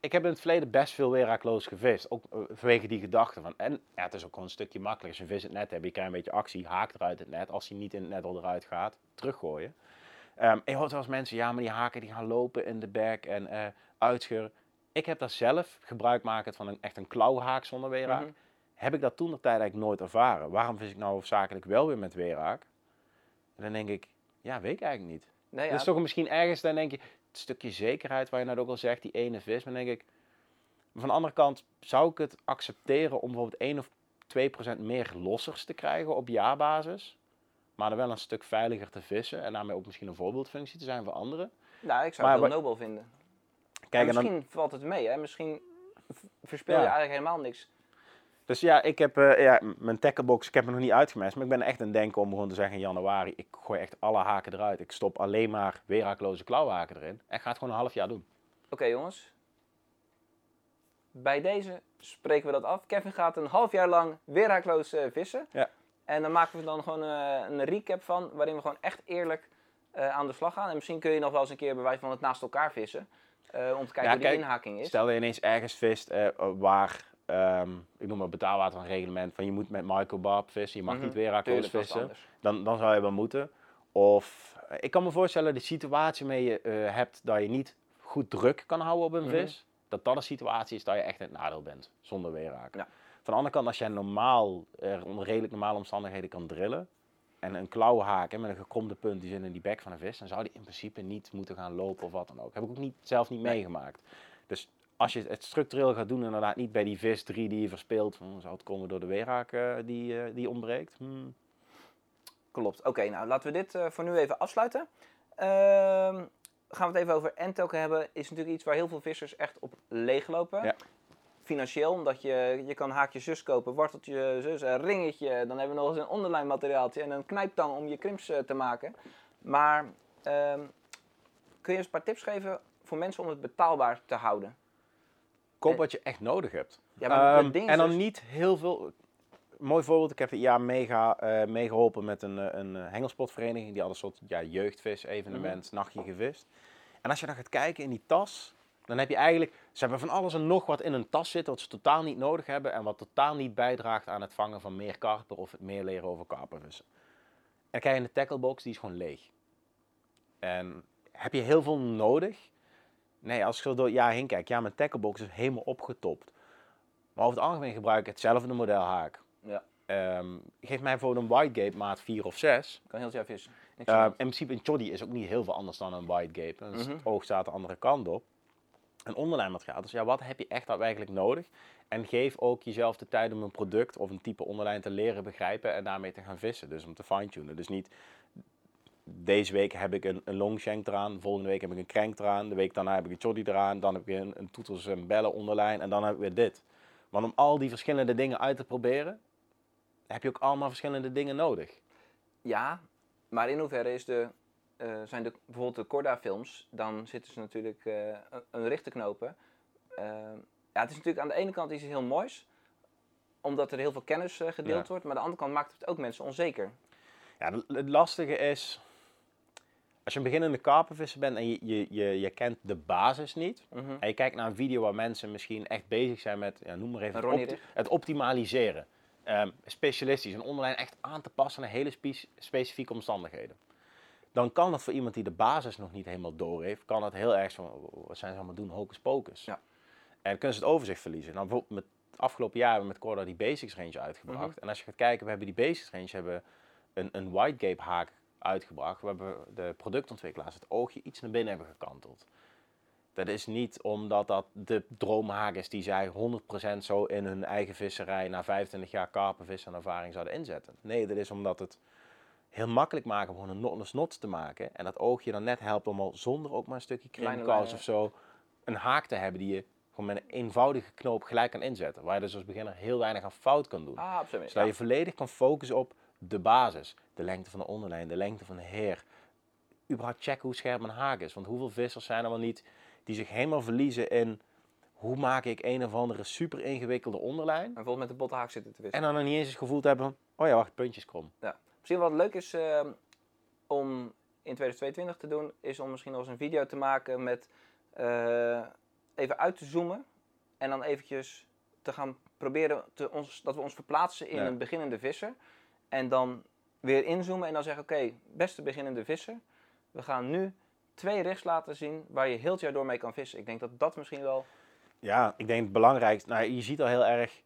B: ik, heb in het verleden best veel weeraakloos gevist. Ook eh, vanwege die gedachte van. En ja, het is ook gewoon een stukje makkelijker. Als je vis in het net hebt, je krijgt een beetje actie, haak eruit het net. Als hij niet in het net al eruit gaat, teruggooien. Ehm ik hoor wel eens mensen, ja, maar die haken die gaan lopen in de bek en uitscheuren. Ik heb daar zelf gebruik maken van een, echt een klauwhaak zonder weeraak.
A: Mhm.
B: Heb ik dat toen de tijd eigenlijk nooit ervaren. Waarom vis ik nou hoofdzakelijk wel weer met weeraak? En dan denk ik, ja, weet ik eigenlijk niet.
A: Nee, ja,
B: Dus toch misschien ergens, dan denk je, het stukje zekerheid waar je net ook al zegt, die ene vis. Maar dan denk ik, van de andere kant zou ik het accepteren om bijvoorbeeld 1 of 2 procent meer lossers te krijgen op jaarbasis. Maar dan wel een stuk veiliger te vissen en daarmee ook misschien een voorbeeldfunctie te zijn voor anderen.
A: nou, ik zou
B: maar
A: het
B: wat-
A: nobel vinden.
B: Kijk,
A: Maar
B: en dan,
A: misschien valt het mee, hè? Misschien verspil
B: Ja.
A: je eigenlijk helemaal niks.
B: Dus ja, ik heb eh, ja, mijn tacklebox, ik heb hem nog niet uitgemest, maar ik ben echt het denken om gewoon te zeggen in januari, ik gooi echt alle haken eruit. Ik stop alleen maar weeraakloze klauwhaken erin en ga het gewoon een half jaar doen.
A: Oké, jongens. Bij deze spreken we dat af. Kevin gaat een half jaar lang weerhaakloos eh, vissen.
B: Ja.
A: En dan maken we dan gewoon eh, een recap van, waarin we gewoon echt eerlijk aan de slag gaan. En misschien kun je nog wel eens een keer bij wijze van het naast elkaar vissen. om te kijken
B: Ja,
A: hoe die
B: kijk,
A: inhaking is.
B: Stel je ineens ergens vist waar, ehm, ik noem maar betaalwater een reglement, van je moet met microbarb vissen, je mag
A: Mhm,
B: niet
A: dat is
B: vissen. Dan, dan zou je wel moeten. Of eh, ik kan me voorstellen, de situatie mee je eh, hebt dat je niet goed druk kan houden op een
A: Mhm.
B: vis, dat dat een situatie is dat je echt in het nadeel bent, zonder weerraak.
A: Ja.
B: Van de andere kant, als jij normaal, er onder redelijk normale omstandigheden kan drillen, en een klauwhaak en met een gekromde punt die zit in die bek van een vis, dan zou die in principe niet moeten gaan lopen of wat dan ook. Heb ik ook niet, zelf niet meegemaakt. Dus als je het structureel gaat doen, inderdaad niet bij die vis 3 die je verspeelt, hm, zou het komen door de weerhaak eh, die, eh, die ontbreekt. Hm.
A: Klopt. Oké, nou laten we dit eh, voor nu even afsluiten. Ehm, gaan we het even over endtoken hebben. Is natuurlijk iets waar heel veel vissers echt op leeglopen.
B: Ja.
A: Financieel, omdat je, je kan haakje zus kopen, worteltje zus, een ringetje. Dan hebben we nog eens een onderlijn materiaaltje en een knijptang om je krimps eh, te maken. Maar ehm, kun je eens een paar tips geven voor mensen om het betaalbaar te houden?
B: Koop wat je echt nodig hebt.
A: Ja, maar
B: Ehm,
A: ding
B: en dan
A: dus-
B: niet heel veel. Mooi voorbeeld, ik heb dit jaar meega, eh, meegeholpen met een, eh, een eh, hengelsportvereniging. Die had een soort ja, jeugdvis-evenement,
A: Mhm.
B: nachtje gevist. En als je dan gaat kijken in die tas, dan heb je eigenlijk... Ze hebben van alles en nog wat in een tas zitten wat ze totaal niet nodig hebben. En wat totaal niet bijdraagt aan het vangen van meer karper of het meer leren over karpervissen. En dan krijg je een tacklebox, die is gewoon leeg. En heb je heel veel nodig? Nee, als ik zo door het jaar heen kijk, ja, mijn tacklebox is helemaal opgetopt. Maar over het algemeen gebruik ik hetzelfde modelhaak.
A: Ja.
B: Ehm, geef mij bijvoorbeeld een whitegate maat 4 of 6.
A: kan heel. Niks
B: Uh,
A: aan
B: in principe een choddy is ook niet heel veel anders dan een whitegate. Dus
A: Mhm.
B: het oog staat de andere kant op. een onderlijnmateriaal. Dus ja, wat heb je echt daadwerkelijk nodig? En geef ook jezelf de tijd om een product of een type onderlijn te leren begrijpen en daarmee te gaan vissen. Dus om te fine-tunen. Dus niet deze week heb ik een, een longshank eraan, volgende week heb ik een crank eraan, de week daarna heb ik een choddy eraan, dan heb ik een, een toeters en bellen onderlijn en dan heb ik weer dit. Want om al die verschillende dingen uit te proberen, heb je ook allemaal verschillende dingen nodig.
A: Ja, maar in hoeverre is de, eh, zijn de, bijvoorbeeld de Corda-films, dan zitten ze natuurlijk eh, een, een richt te knopen. Eh, ja, het is natuurlijk aan de ene kant iets heel moois, omdat er heel veel kennis gedeeld
B: Ja.
A: wordt, maar aan de andere kant maakt het ook mensen onzeker.
B: Ja, het lastige is, als je een beginnende karpenvisser bent en je, je, je, je kent de basis niet,
A: Mhm.
B: en je kijkt naar een video waar mensen misschien echt bezig zijn met, ja, noem maar even, het, opti- optimaliseren. Ehm, specialistisch, een onderlijn echt aan te passen aan hele spe- specifieke omstandigheden. Dan kan dat voor iemand die de basis nog niet helemaal door heeft, kan dat heel erg zo, wat zijn ze allemaal doen, hocus pocus.
A: Ja.
B: En kunnen ze het overzicht verliezen. Nou, bijvoorbeeld met afgelopen jaar hebben we met Corda die basics range uitgebracht.
A: Mhm.
B: En als je gaat kijken, we hebben die basics range hebben een, een wide gape haak uitgebracht. We hebben de productontwikkelaars het oogje iets naar binnen hebben gekanteld. Dat is niet omdat dat de droomhaak is die zij 100% zo in hun eigen visserij na 25 jaar karpenvissen en ervaring zouden inzetten. Nee, dat is omdat het heel makkelijk maken om gewoon een snot te maken. En dat oogje dan net helpt om al zonder ook maar een stukje
A: lijnen.
B: of zo een haak te hebben die je gewoon met een eenvoudige knoop gelijk kan inzetten. Waar je dus als beginner heel weinig aan fout kan doen.
A: Ah, absoluut.
B: Zodat
A: Ja.
B: je volledig kan focussen op de basis. De lengte van de onderlijn, de lengte van de heer. Überhaupt checken hoe scherp een haak is. Want hoeveel vissers zijn er wel niet die zich helemaal verliezen in... hoe maak ik een of andere super ingewikkelde onderlijn...
A: En bijvoorbeeld met de botte haak zitten te vissen.
B: en dan nog niet eens het gevoel te hebben van... oh ja, wacht, puntjes krom.
A: Misschien wat leuk is eh, om in 2022 te doen, is om misschien nog eens een video te maken met eh, even uit te zoomen en dan eventjes te gaan proberen te ons, dat we ons verplaatsen in
B: Ja.
A: een beginnende visser en dan weer inzoomen en dan zeggen oké, beste beginnende visser, we gaan nu twee richts laten zien waar je heel het jaar door mee kan vissen. Ik denk dat dat misschien wel...
B: Ja, ik denk het belangrijkste... Nou, je ziet al heel erg...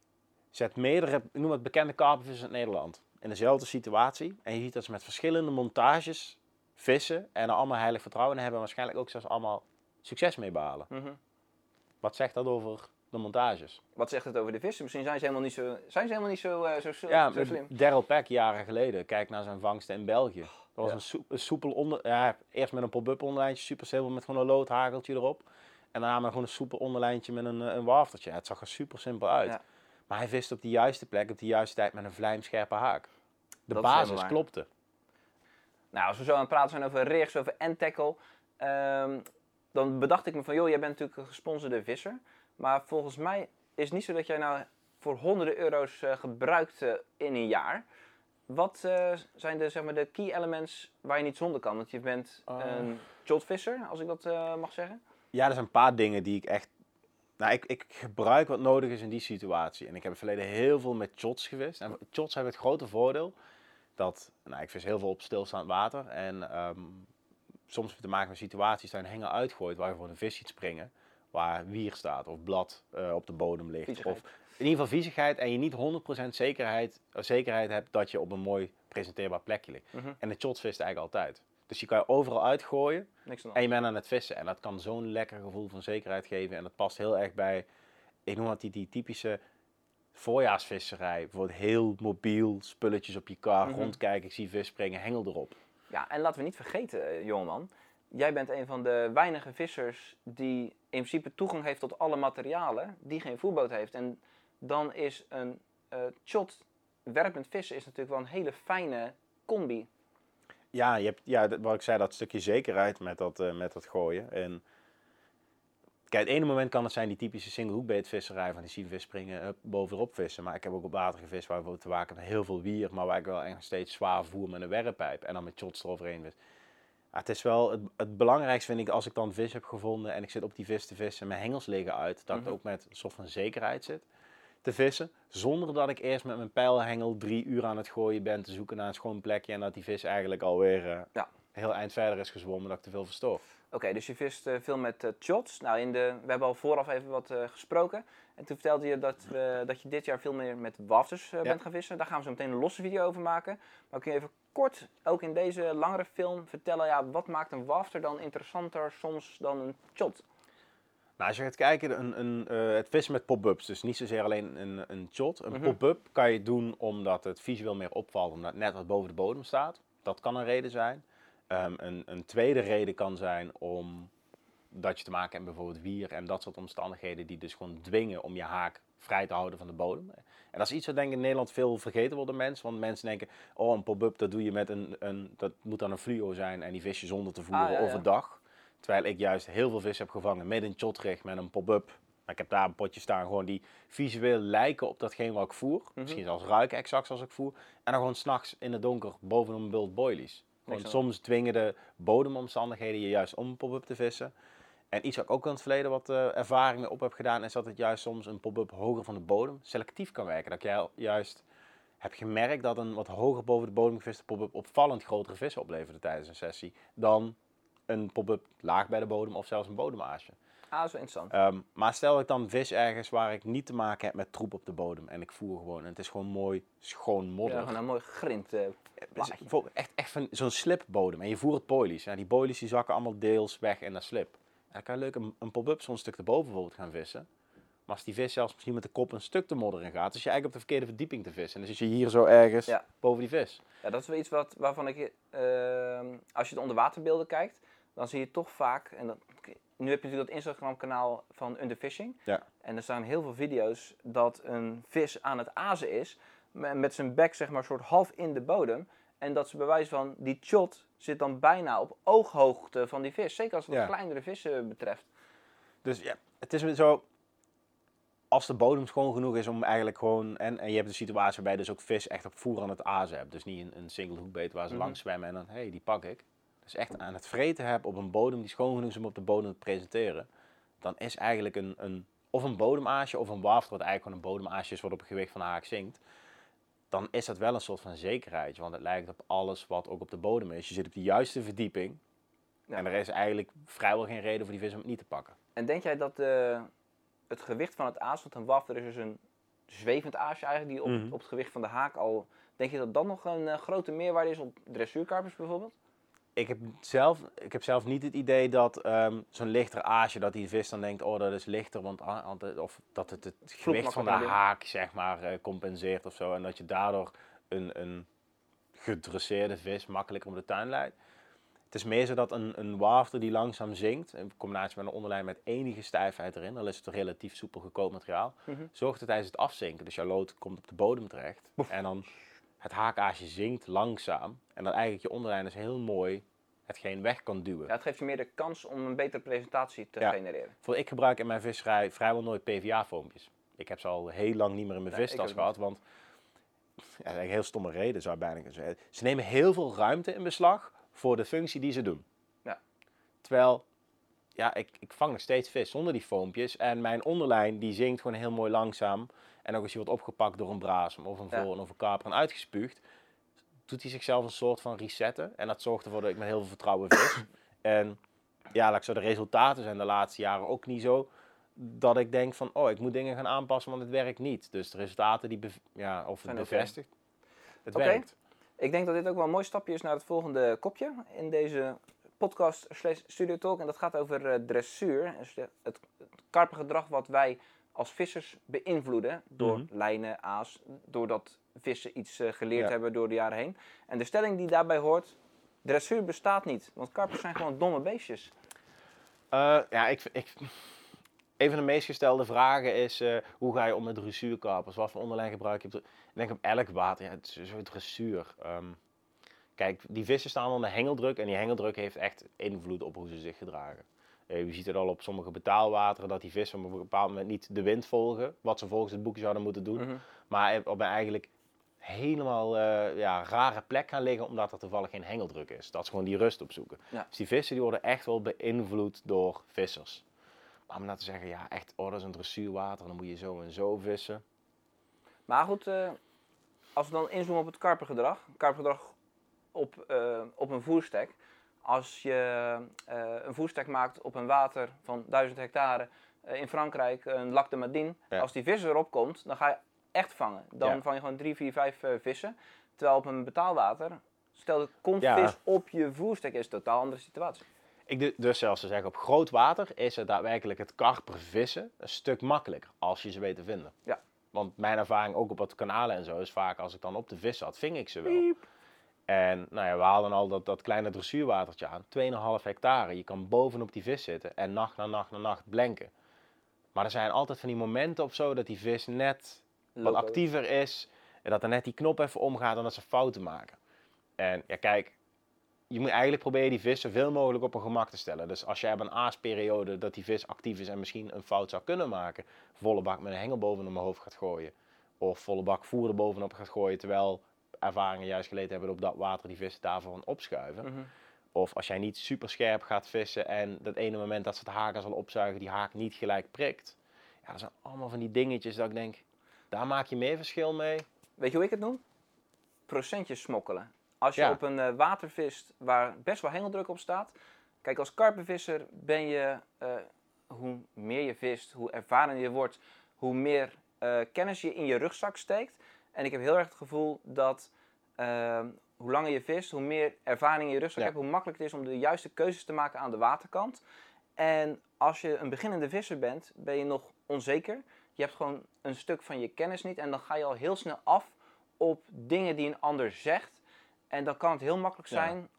B: Zet meerdere, ik noem het bekende karpenvissers in Nederland... in dezelfde situatie. En je ziet dat ze met verschillende montages vissen... en er allemaal heilig vertrouwen in hebben... en waarschijnlijk ook zelfs allemaal succes mee behalen.
A: Mhm.
B: Wat zegt dat over de montages?
A: Wat zegt het over de vissen? Misschien zijn ze helemaal niet zo, zijn ze helemaal niet zo, eh, zo,
B: Ja,
A: zo slim.
B: Daryl Peck jaren geleden. Kijk naar zijn vangsten in België. Dat was
A: Ja.
B: een, soep- een soepel onder... Ja, eerst met een pop-up onderlijntje, super simpel, met gewoon een loodhageltje erop. En daarna met gewoon een soepel onderlijntje met een, eh, een waftertje. Het zag er super simpel uit.
A: Ja.
B: Maar hij vist op de juiste plek, op de juiste tijd met een vlijmscherpe haak. De
A: Dat
B: basis klopte.
A: Nou, als we zo aan het praten zijn over rigs, over end tackle, ehm, dan bedacht ik me van, joh, jij bent natuurlijk een gesponsorde visser. Maar volgens mij is het niet zo dat jij nou voor honderden euro's eh, gebruikt eh, in een jaar. Wat eh, zijn de, zeg maar, de key elements waar je niet zonder kan? Want je bent
B: Ah.
A: een shotvisser, als ik dat mag zeggen.
B: Ja, er zijn een paar dingen die ik echt... Nou, ik, ik gebruik wat nodig is in die situatie. En ik heb in het verleden heel veel met shots gevist. En shots hebben het grote voordeel dat... Nou, ik vis heel veel op stilstaand water. En ehm, soms heb je te maken met situaties een henger uitgooit waar je voor een vis ziet springen. Waar wier staat of blad eh, op de bodem ligt.
A: Viezigheid.
B: Of in ieder geval viezigheid en je niet 100% zekerheid, eh, zekerheid hebt dat je op een mooi presenteerbaar plekje ligt.
A: Mhm.
B: En de shots vist eigenlijk altijd. Dus die kan je overal uitgooien.
A: Niks
B: En je bent aan het vissen. En dat kan zo'n lekker gevoel van zekerheid geven. En dat past heel erg bij, ik noem dat die, die typische voorjaarsvisserij. Bijvoorbeeld heel mobiel, spulletjes op je kar,
A: Mhm.
B: rondkijken, ik zie vis springen, hengel erop.
A: Ja, en laten we niet vergeten, eh, jongeman. Jij bent een van de weinige vissers die in principe toegang heeft tot alle materialen, die geen voerboot heeft. En dan is een eh shot werpend vissen is natuurlijk wel een hele fijne combi.
B: Ja, je hebt, ja, wat ik zei, dat stukje zekerheid met dat, eh, met dat gooien. En kijk, het ene moment kan het zijn die typische single hookbait visserij van die zien vis springen, hup, bovenop vissen. Maar ik heb ook op water gevist waar we te maken met heel veel wier, maar waar ik wel echt steeds zwaar voer met een werppijp en dan met shots eroverheen vis. Het is wel het, het belangrijkste vind ik als ik dan vis heb gevonden en ik zit op die vis te vissen, mijn hengels liggen uit, dat
A: Mhm.
B: ik ook met een soort van zekerheid zit te vissen. Zonder dat ik eerst met mijn pijlhengel drie uur aan het gooien ben te zoeken naar een schoon plekje en dat die vis eigenlijk alweer eh,
A: Ja.
B: heel eind verder is gezwommen dat ik te veel verstof.
A: Oké, dus je vist eh, veel met eh, shots. Nou, in de, we hebben al vooraf even wat gesproken. En toen vertelde je dat, we, dat je dit jaar veel meer met wafters bent gaan vissen. Daar gaan we zo meteen een losse video over maken. Maar kun je even kort, ook in deze langere film, vertellen... Ja, wat maakt een wafter dan interessanter soms dan een shot?
B: Nou, als je gaat kijken, een, een, eh, het vissen met pop-ups, dus niet zozeer alleen een, een shot. Een
A: Mhm.
B: pop-up kan je doen omdat het visueel meer opvalt, omdat het net wat boven de bodem staat. Dat kan een reden zijn. Ehm, een, een tweede reden kan zijn om dat je te maken hebt met bijvoorbeeld wier en dat soort omstandigheden die dus gewoon dwingen om je haak vrij te houden van de bodem. En dat is iets wat denk ik in Nederland veel vergeten wordt door mensen. Want mensen denken, oh een pop-up dat doe je met een, een dat moet dan een fluo zijn en die vis je zonder te voeren
A: Ah, ja, ja.
B: overdag. Terwijl ik juist heel veel vis heb gevangen met een shotrig, met een pop-up. Maar ik heb daar een potje staan gewoon die visueel lijken op datgene wat ik voer.
A: Mhm.
B: Misschien zelfs ruiken exact zoals ik voer. En dan gewoon s'nachts in het donker bovenop een bult boilies.
A: Aan.
B: soms dwingen de bodemomstandigheden je juist om een pop-up te vissen. En iets wat ik ook in het verleden wat eh, ervaring mee op heb gedaan, is dat het juist soms een pop-up hoger van de bodem selectief kan werken. Dat jij juist hebt gemerkt dat een wat hoger boven de bodem geviste pop-up opvallend grotere vissen opleverde tijdens een sessie dan een pop-up laag bij de bodem of zelfs een bodemaasje.
A: Ah, wel interessant.
B: Ehm, maar stel ik dan vis ergens waar ik niet te maken heb met troep op de bodem en ik voer gewoon en het is gewoon mooi schoon modder.
A: Ja, gewoon een mooi grind. eh,
B: bijvoorbeeld echt, echt van zo'n slipbodem. En je voert boilies. Ja, die boilies die zakken allemaal deels weg in dat slip. Dan kan je leuk een, een pop-up zo'n stuk erboven bijvoorbeeld gaan vissen. Maar als die vis zelfs misschien met de kop een stuk te modder in gaat, is je eigenlijk op de verkeerde verdieping te vissen. En dan zit je hier zo ergens
A: Ja.
B: boven die vis.
A: Ja, dat is wel iets wat, waarvan ik, ehm, als je de onderwaterbeelden kijkt, dan zie je toch vaak, en dat, nu heb je natuurlijk dat Instagram kanaal van Underfishing.
B: Ja.
A: En er staan heel veel video's dat een vis aan het azen is, me- met zijn bek zeg maar soort half in de bodem. En dat ze bewijs van, die shot zit dan bijna op ooghoogte van die vis. Zeker als het
B: Ja.
A: kleinere vissen betreft.
B: Dus ja, het is weer zo. Als de bodem schoon genoeg is om eigenlijk gewoon. En, en je hebt een situatie waarbij je dus ook vis echt op voer aan het azen hebt. Dus niet een, een single hoekbeet waar ze
A: Mhm.
B: langs zwemmen en dan, hé, hey, die pak ik. Dus echt aan het vreten heb op een bodem die schoon genoeg is om op de bodem te presenteren. Dan is eigenlijk een, een of een bodemaasje of een waft, wat eigenlijk gewoon een bodemaasje is wat op het gewicht van de haak zinkt. Dan is dat wel een soort van zekerheid. Want het lijkt op alles wat ook op de bodem is. Je zit op de juiste verdieping.
A: Ja.
B: En er is eigenlijk vrijwel geen reden voor die vis om het niet te pakken.
A: En denk jij dat eh, het gewicht van het aas, want een wafter is dus een zwevend aasje eigenlijk, die op,
B: Mhm.
A: op het gewicht van de haak al... Denk je dat dat nog een eh, grote meerwaarde is op dressuurkarpers bijvoorbeeld?
B: Ik heb zelf, ik heb zelf niet het idee dat ehm, zo'n lichter aasje, dat die vis dan denkt, oh dat is lichter, want, ah, het- of dat het het gewicht van de haak zeg maar eh, compenseert of zo. En dat je daardoor een, een gedresseerde vis makkelijker om de tuin leidt. Het is meer zo dat een, een wafter die langzaam zinkt, in combinatie met een onderlijn met enige stijfheid erin, dan is het een relatief soepel gekookt materiaal,
A: Mhm.
B: zorgt er tijdens het afzinken, dus jouw lood komt op de bodem terecht. En dan het haakaasje zinkt langzaam. En dan eigenlijk je onderlijn is heel mooi hetgeen weg kan duwen.
A: Ja, het geeft je meer de kans om een betere presentatie te
B: Ja.
A: genereren.
B: Voor ik gebruik in mijn visserij vrijwel nooit PVA-foompjes. Ik heb ze al heel lang niet meer in mijn
A: Nee, ik
B: vistas gehad, want ja, een heel stomme reden zou ik bijna kunnen zeggen. Ze nemen heel veel ruimte in beslag voor de functie die ze doen.
A: Ja.
B: Terwijl, ja, ik, ik vang nog steeds vis zonder die foompjes en mijn onderlijn die zinkt gewoon heel mooi langzaam. En ook als hij wordt opgepakt door een brasem of een
A: Ja.
B: vol of een kaper en uitgespuugd, doet hij zichzelf een soort van resetten. En dat zorgt ervoor dat ik met heel veel vertrouwen vis. (coughs) en ja, laat ik zo, de resultaten zijn de laatste jaren ook niet zo dat ik denk van, oh, ik moet dingen gaan aanpassen, want het werkt niet. Dus de resultaten die, ja, of het bevestigt, het werkt.
A: Ik denk dat dit ook wel een mooi stapje is naar het volgende kopje in deze podcast slash studio talk. En dat gaat over eh, dressuur. Dus het karpengedrag wat wij als vissers beïnvloeden door
B: Mhm.
A: lijnen, aas, doordat vissen iets eh, geleerd
B: Ja.
A: hebben door de jaren heen. En de stelling die daarbij hoort, dressuur bestaat niet. Want karpers zijn gewoon domme beestjes.
B: Eh, ja, ik, ik, een van de meest gestelde vragen is, eh, hoe ga je om met dressuurkarpers? Wat voor onderlijn gebruik je? Ik denk op elk water, ja, het is soort dressuur. Ehm, kijk, die vissen staan onder hengeldruk en die hengeldruk heeft echt invloed op hoe ze zich gedragen. Eh, je ziet het al op sommige betaalwateren dat die vissen op een bepaald moment niet de wind volgen, wat ze volgens het boekje zouden moeten doen.
A: Mhm.
B: Maar op een eigenlijk helemaal eh, ja, rare plek gaan liggen omdat er toevallig geen hengeldruk is. Dat ze gewoon die rust opzoeken.
A: Ja.
B: Dus die vissen die worden echt wel beïnvloed door vissers. Maar om nou te zeggen, ja echt, oh dat is een dressuurwater, dan moet je zo en zo vissen.
A: Maar goed, eh, als we dan inzoomen op het karpergedrag. Karpergedrag op, op een voerstek. Als je eh, een voerstek maakt op een water van 1000 hectare eh, in Frankrijk, een lac de Madine.
B: Ja.
A: Als die vis erop komt, dan ga je echt vangen. Dan
B: Ja.
A: vang je gewoon 3, 4, 5 vissen. Terwijl op een betaalwater, stel er komt
B: Ja.
A: vis op je voerstek, is een totaal andere situatie.
B: Ik Ik du- dus zelfs te zeggen, op groot water is het daadwerkelijk het karper vissen een stuk makkelijker als je ze weet te vinden.
A: Ja.
B: Want mijn ervaring ook op wat kanalen en zo is vaak als ik dan op de vis zat, ving ik ze wel. En nou ja, we haalden al dat, dat kleine dressuurwatertje aan, 2,5 hectare. Je kan bovenop die vis zitten en nacht na nacht na nacht blenken. Maar er zijn altijd van die momenten of zo dat die vis net wat
A: Loco.
B: actiever is. En dat er net die knop even omgaat en dat ze fouten maken. En ja, kijk, je moet eigenlijk proberen die vis zoveel mogelijk op een gemak te stellen. Dus als jij hebt een aasperiode dat die vis actief is en misschien een fout zou kunnen maken, volle bak met een hengel boven mijn hoofd gaat gooien. Of volle bak voer er bovenop gaat gooien, terwijl ervaringen juist geleerd hebben op dat water die vissen daarvan opschuiven.
A: Mhm.
B: Of als jij niet super scherp gaat vissen en dat ene moment dat ze het haken zal opzuigen, die haak niet gelijk prikt. Ja, dat zijn allemaal van die dingetjes dat ik denk, daar maak je meer verschil mee.
A: Weet je hoe ik het noem? Procentjes smokkelen. Als je
B: Ja.
A: op een eh, water vist waar best wel hengeldruk op staat. Kijk, als karpenvisser ben je, eh, hoe meer je vist, hoe ervaren je wordt, hoe meer eh, kennis je in je rugzak steekt. En ik heb heel erg het gevoel dat ehm, hoe langer je vist, hoe meer ervaring in je rugzak
B: Ja.
A: hebt, hoe makkelijk het is om de juiste keuzes te maken aan de waterkant. En als je een beginnende visser bent, ben je nog onzeker. Je hebt gewoon een stuk van je kennis niet en dan ga je al heel snel af op dingen die een ander zegt. En dan kan het heel makkelijk zijn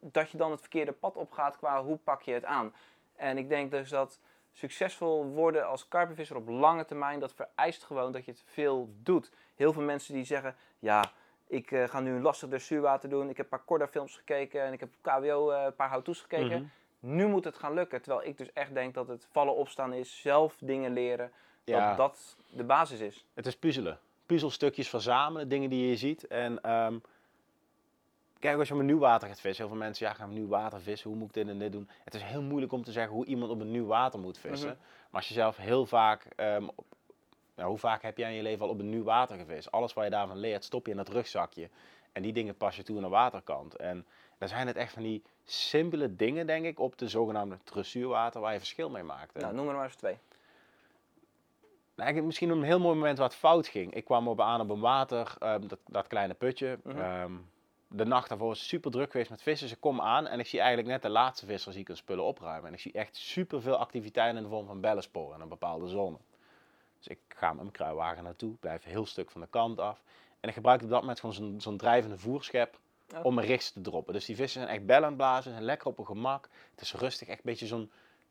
A: dat je dan het verkeerde pad opgaat qua hoe pak je het aan. En ik denk dus dat succesvol worden als karpenvisser op lange termijn, dat vereist gewoon dat je het veel doet. Heel veel mensen die zeggen, ja, ik eh, ga nu een lastig dressuurwater doen. Ik heb een paar Corda films gekeken en ik heb KWO eh, een paar how-to's gekeken.
B: Mhm.
A: Nu moet het gaan lukken. Terwijl ik dus echt denk dat het vallen opstaan is, zelf dingen leren.
B: Ja.
A: Dat dat de basis is.
B: Het is puzzelen. Puzzelstukjes verzamelen, dingen die je ziet. En ehm, kijk, als je op een nieuw water gaat vissen, heel veel mensen, ja, gaan we nieuw water vissen, hoe moet ik dit en dit doen? Het is heel moeilijk om te zeggen hoe iemand op een nieuw water moet vissen.
A: Mhm.
B: Maar als je zelf heel vaak, ehm, op- nou, hoe vaak heb jij in je leven al op een nieuw water gevist? Alles wat je daarvan leert, stop je in dat rugzakje. En die dingen pas je toe aan de waterkant. En dan zijn het echt van die simpele dingen, denk ik, op de zogenaamde dressuurwater waar je verschil mee maakt.
A: Nou, noem er maar eens twee.
B: nou, ik heb misschien een heel mooi moment waar het fout ging. Ik kwam op aan op een water, ehm, dat, dat kleine putje. Ehm, de nacht daarvoor is super druk geweest met vissen. Ze kom aan en ik zie eigenlijk net de laatste visser zie ik hun spullen opruimen. En ik zie echt super veel activiteit in de vorm van bellensporen in een bepaalde zone. Dus ik ga met mijn kruiwagen naartoe, blijf een heel stuk van de kant af. En ik gebruik op dat moment gewoon zo'n zo'n drijvende voerschep
A: Ja.
B: om mijn richts te droppen. Dus die vissen zijn echt bellen blazen, zijn lekker op hun gemak. Het is rustig, echt een beetje zo'n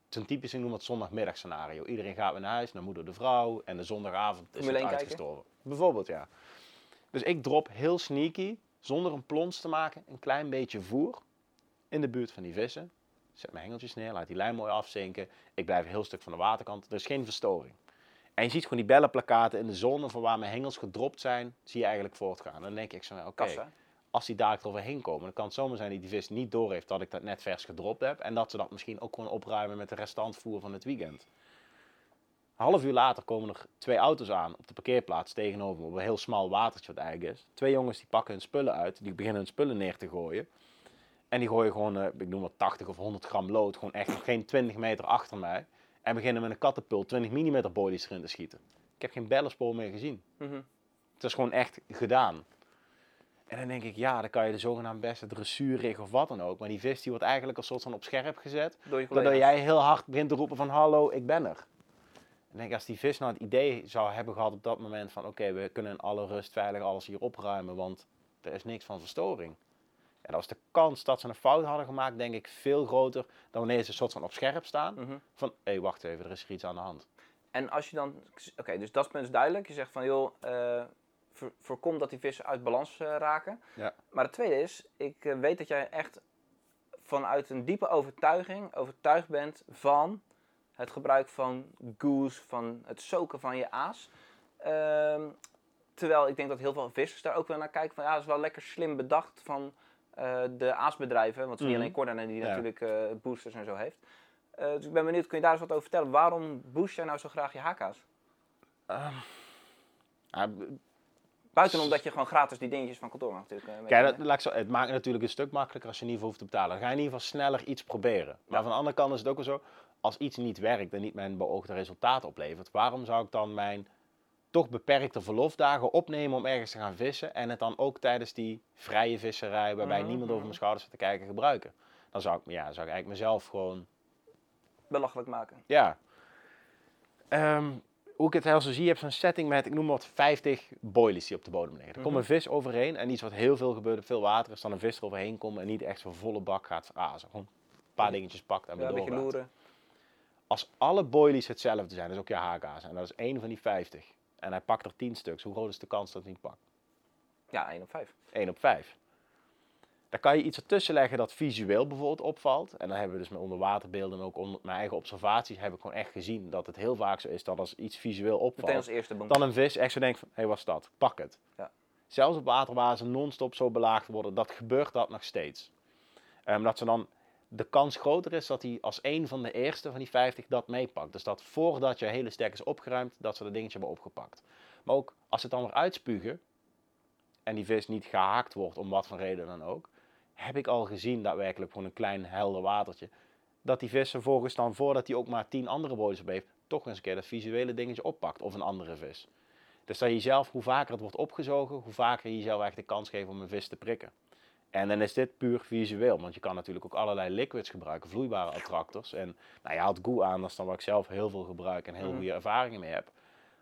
B: zo'n typisch, ik noem het zondagmiddagscenario. Iedereen gaat weer naar huis, naar moeder de vrouw en de zondagavond is het
A: 1 kijken?
B: uitgestorven. Bijvoorbeeld, ja. Dus ik drop heel sneaky, zonder een plons te maken, een klein beetje voer in de buurt van die vissen. Zet mijn hengeltjes neer, laat die lijn mooi afzinken. Ik blijf een heel stuk van de waterkant, er is geen verstoring. En je ziet gewoon die bellenplakaten in de zone van waar mijn hengels gedropt zijn, zie je eigenlijk voortgaan. Dan denk ik zo, oké, als die daar eroverheen komen, dan kan het zomaar zijn dat die vis niet doorheeft dat ik dat net vers gedropt heb. En dat ze dat misschien ook gewoon opruimen met de restantvoer van het weekend. Een half uur later komen er twee auto's aan op de parkeerplaats tegenover me, op een heel smal watertje wat eigenlijk is. Twee jongens die pakken hun spullen uit, die beginnen hun spullen neer te gooien. En die gooien gewoon, eh, ik noem wat 80 of 100 gram lood, gewoon echt nog geen 20 meter achter mij. En beginnen met een kattenpult 20 mm bodies erin te schieten. Ik heb geen bellenspoor meer gezien.
A: Mhm.
B: Het is gewoon echt gedaan. En dan denk ik, ja, dan kan je de zogenaamde beste dressuur richten of wat dan ook. Maar die vis die wordt eigenlijk als soort van op scherp gezet. Doordat jij heel hard begint te roepen van hallo, ik ben er. En denk ik, als die vis nou het idee zou hebben gehad op dat moment van oké, we kunnen in alle rust veilig alles hier opruimen, want er is niks van verstoring. En dan was de kans dat ze een fout hadden gemaakt, denk ik, veel groter dan wanneer ze een soort van op scherp staan.
A: Mhm.
B: Van, hé, wacht even, er is hier iets aan de hand.
A: En als je dan, oké, dus dat punt is duidelijk. Je zegt van, joh, eh, voor- voorkom dat die vissen uit balans eh, raken.
B: Ja.
A: Maar het tweede is, ik eh, weet dat jij echt vanuit een diepe overtuiging overtuigd bent van het gebruik van goose, van het soken van je aas. Ehm, terwijl ik denk dat heel veel vissers daar ook wel naar kijken van, ja, dat is wel lekker slim bedacht van eh, de aasbedrijven. Want het is niet
B: Mhm.
A: alleen Cordan die
B: Ja.
A: natuurlijk eh, boosters en zo heeft. Eh, dus ik ben benieuwd, kun je daar eens wat over vertellen? Waarom boost jij nou zo graag je HK's?
B: Ja,
A: Buiten omdat je gewoon gratis die dingetjes van kantoor mag natuurlijk.
B: Kijk, dat, laat ik zo, het maakt het natuurlijk een stuk makkelijker als je geval hoeft te betalen. Dan ga je in ieder geval sneller iets proberen. Maar van de andere kant is het ook wel zo, als iets niet werkt en niet mijn beoogde resultaat oplevert, waarom zou ik dan mijn toch beperkte verlofdagen opnemen om ergens te gaan vissen en het dan ook tijdens die vrije visserij, waarbij
A: Mhm,
B: niemand over
A: mhm.
B: mijn schouders zit te kijken, gebruiken? dan zou ik, ja, zou ik eigenlijk mezelf gewoon
A: Belachelijk maken.
B: ja. Ehm, hoe ik het heel zo zie, je hebt zo'n setting met, ik noem wat, 50 boilies die op de bodem liggen. Er komt
A: Mhm.
B: een vis overheen en iets wat heel veel gebeurt, op veel water is, dan een vis er overheen komt en niet echt zo'n volle bak gaat razen. Gewoon een paar dingetjes pakt en
A: Ja,
B: weer
A: een beetje
B: doorgaat. Als alle boilies hetzelfde zijn, is ook je haakaas, en dat is één van die 50, en hij pakt er 10 stuks, hoe groot is de kans dat hij niet pakt?
A: Ja, 1 op 5.
B: 1 op 5. Dan kan je iets ertussen leggen dat visueel bijvoorbeeld opvalt. En dan hebben we dus met onderwaterbeelden en ook onder mijn eigen observaties heb ik gewoon echt gezien dat het heel vaak zo is dat als iets visueel opvalt,
A: als eerste boom.
B: dan een vis echt zo denkt van, hé, hey, wat is dat? Pak het.
A: Ja.
B: Zelfs op water waar ze non-stop zo belaagd worden, dat gebeurt dat nog steeds. Ehm, dat ze dan, de kans groter is dat hij als een van de eerste van die 50 dat meepakt. Dus dat voordat je hele stek is opgeruimd, dat ze dat dingetje hebben opgepakt. Maar ook als ze het dan weer uitspugen en die vis niet gehaakt wordt, om wat voor reden dan ook, heb ik al gezien daadwerkelijk gewoon een klein helder watertje. Dat die vis vervolgens dan, voordat hij ook maar tien andere bodens op heeft, toch eens een keer dat visuele dingetje oppakt. Of een andere vis. Dus dat je jezelf, hoe vaker het wordt opgezogen, hoe vaker je jezelf echt de kans geeft om een vis te prikken. En dan is dit puur visueel, want je kan natuurlijk ook allerlei liquids gebruiken, vloeibare attractors. En nou, je haalt goo aan, dat is dan wat ik zelf heel veel gebruik en heel
A: Mhm.
B: goede ervaringen mee heb.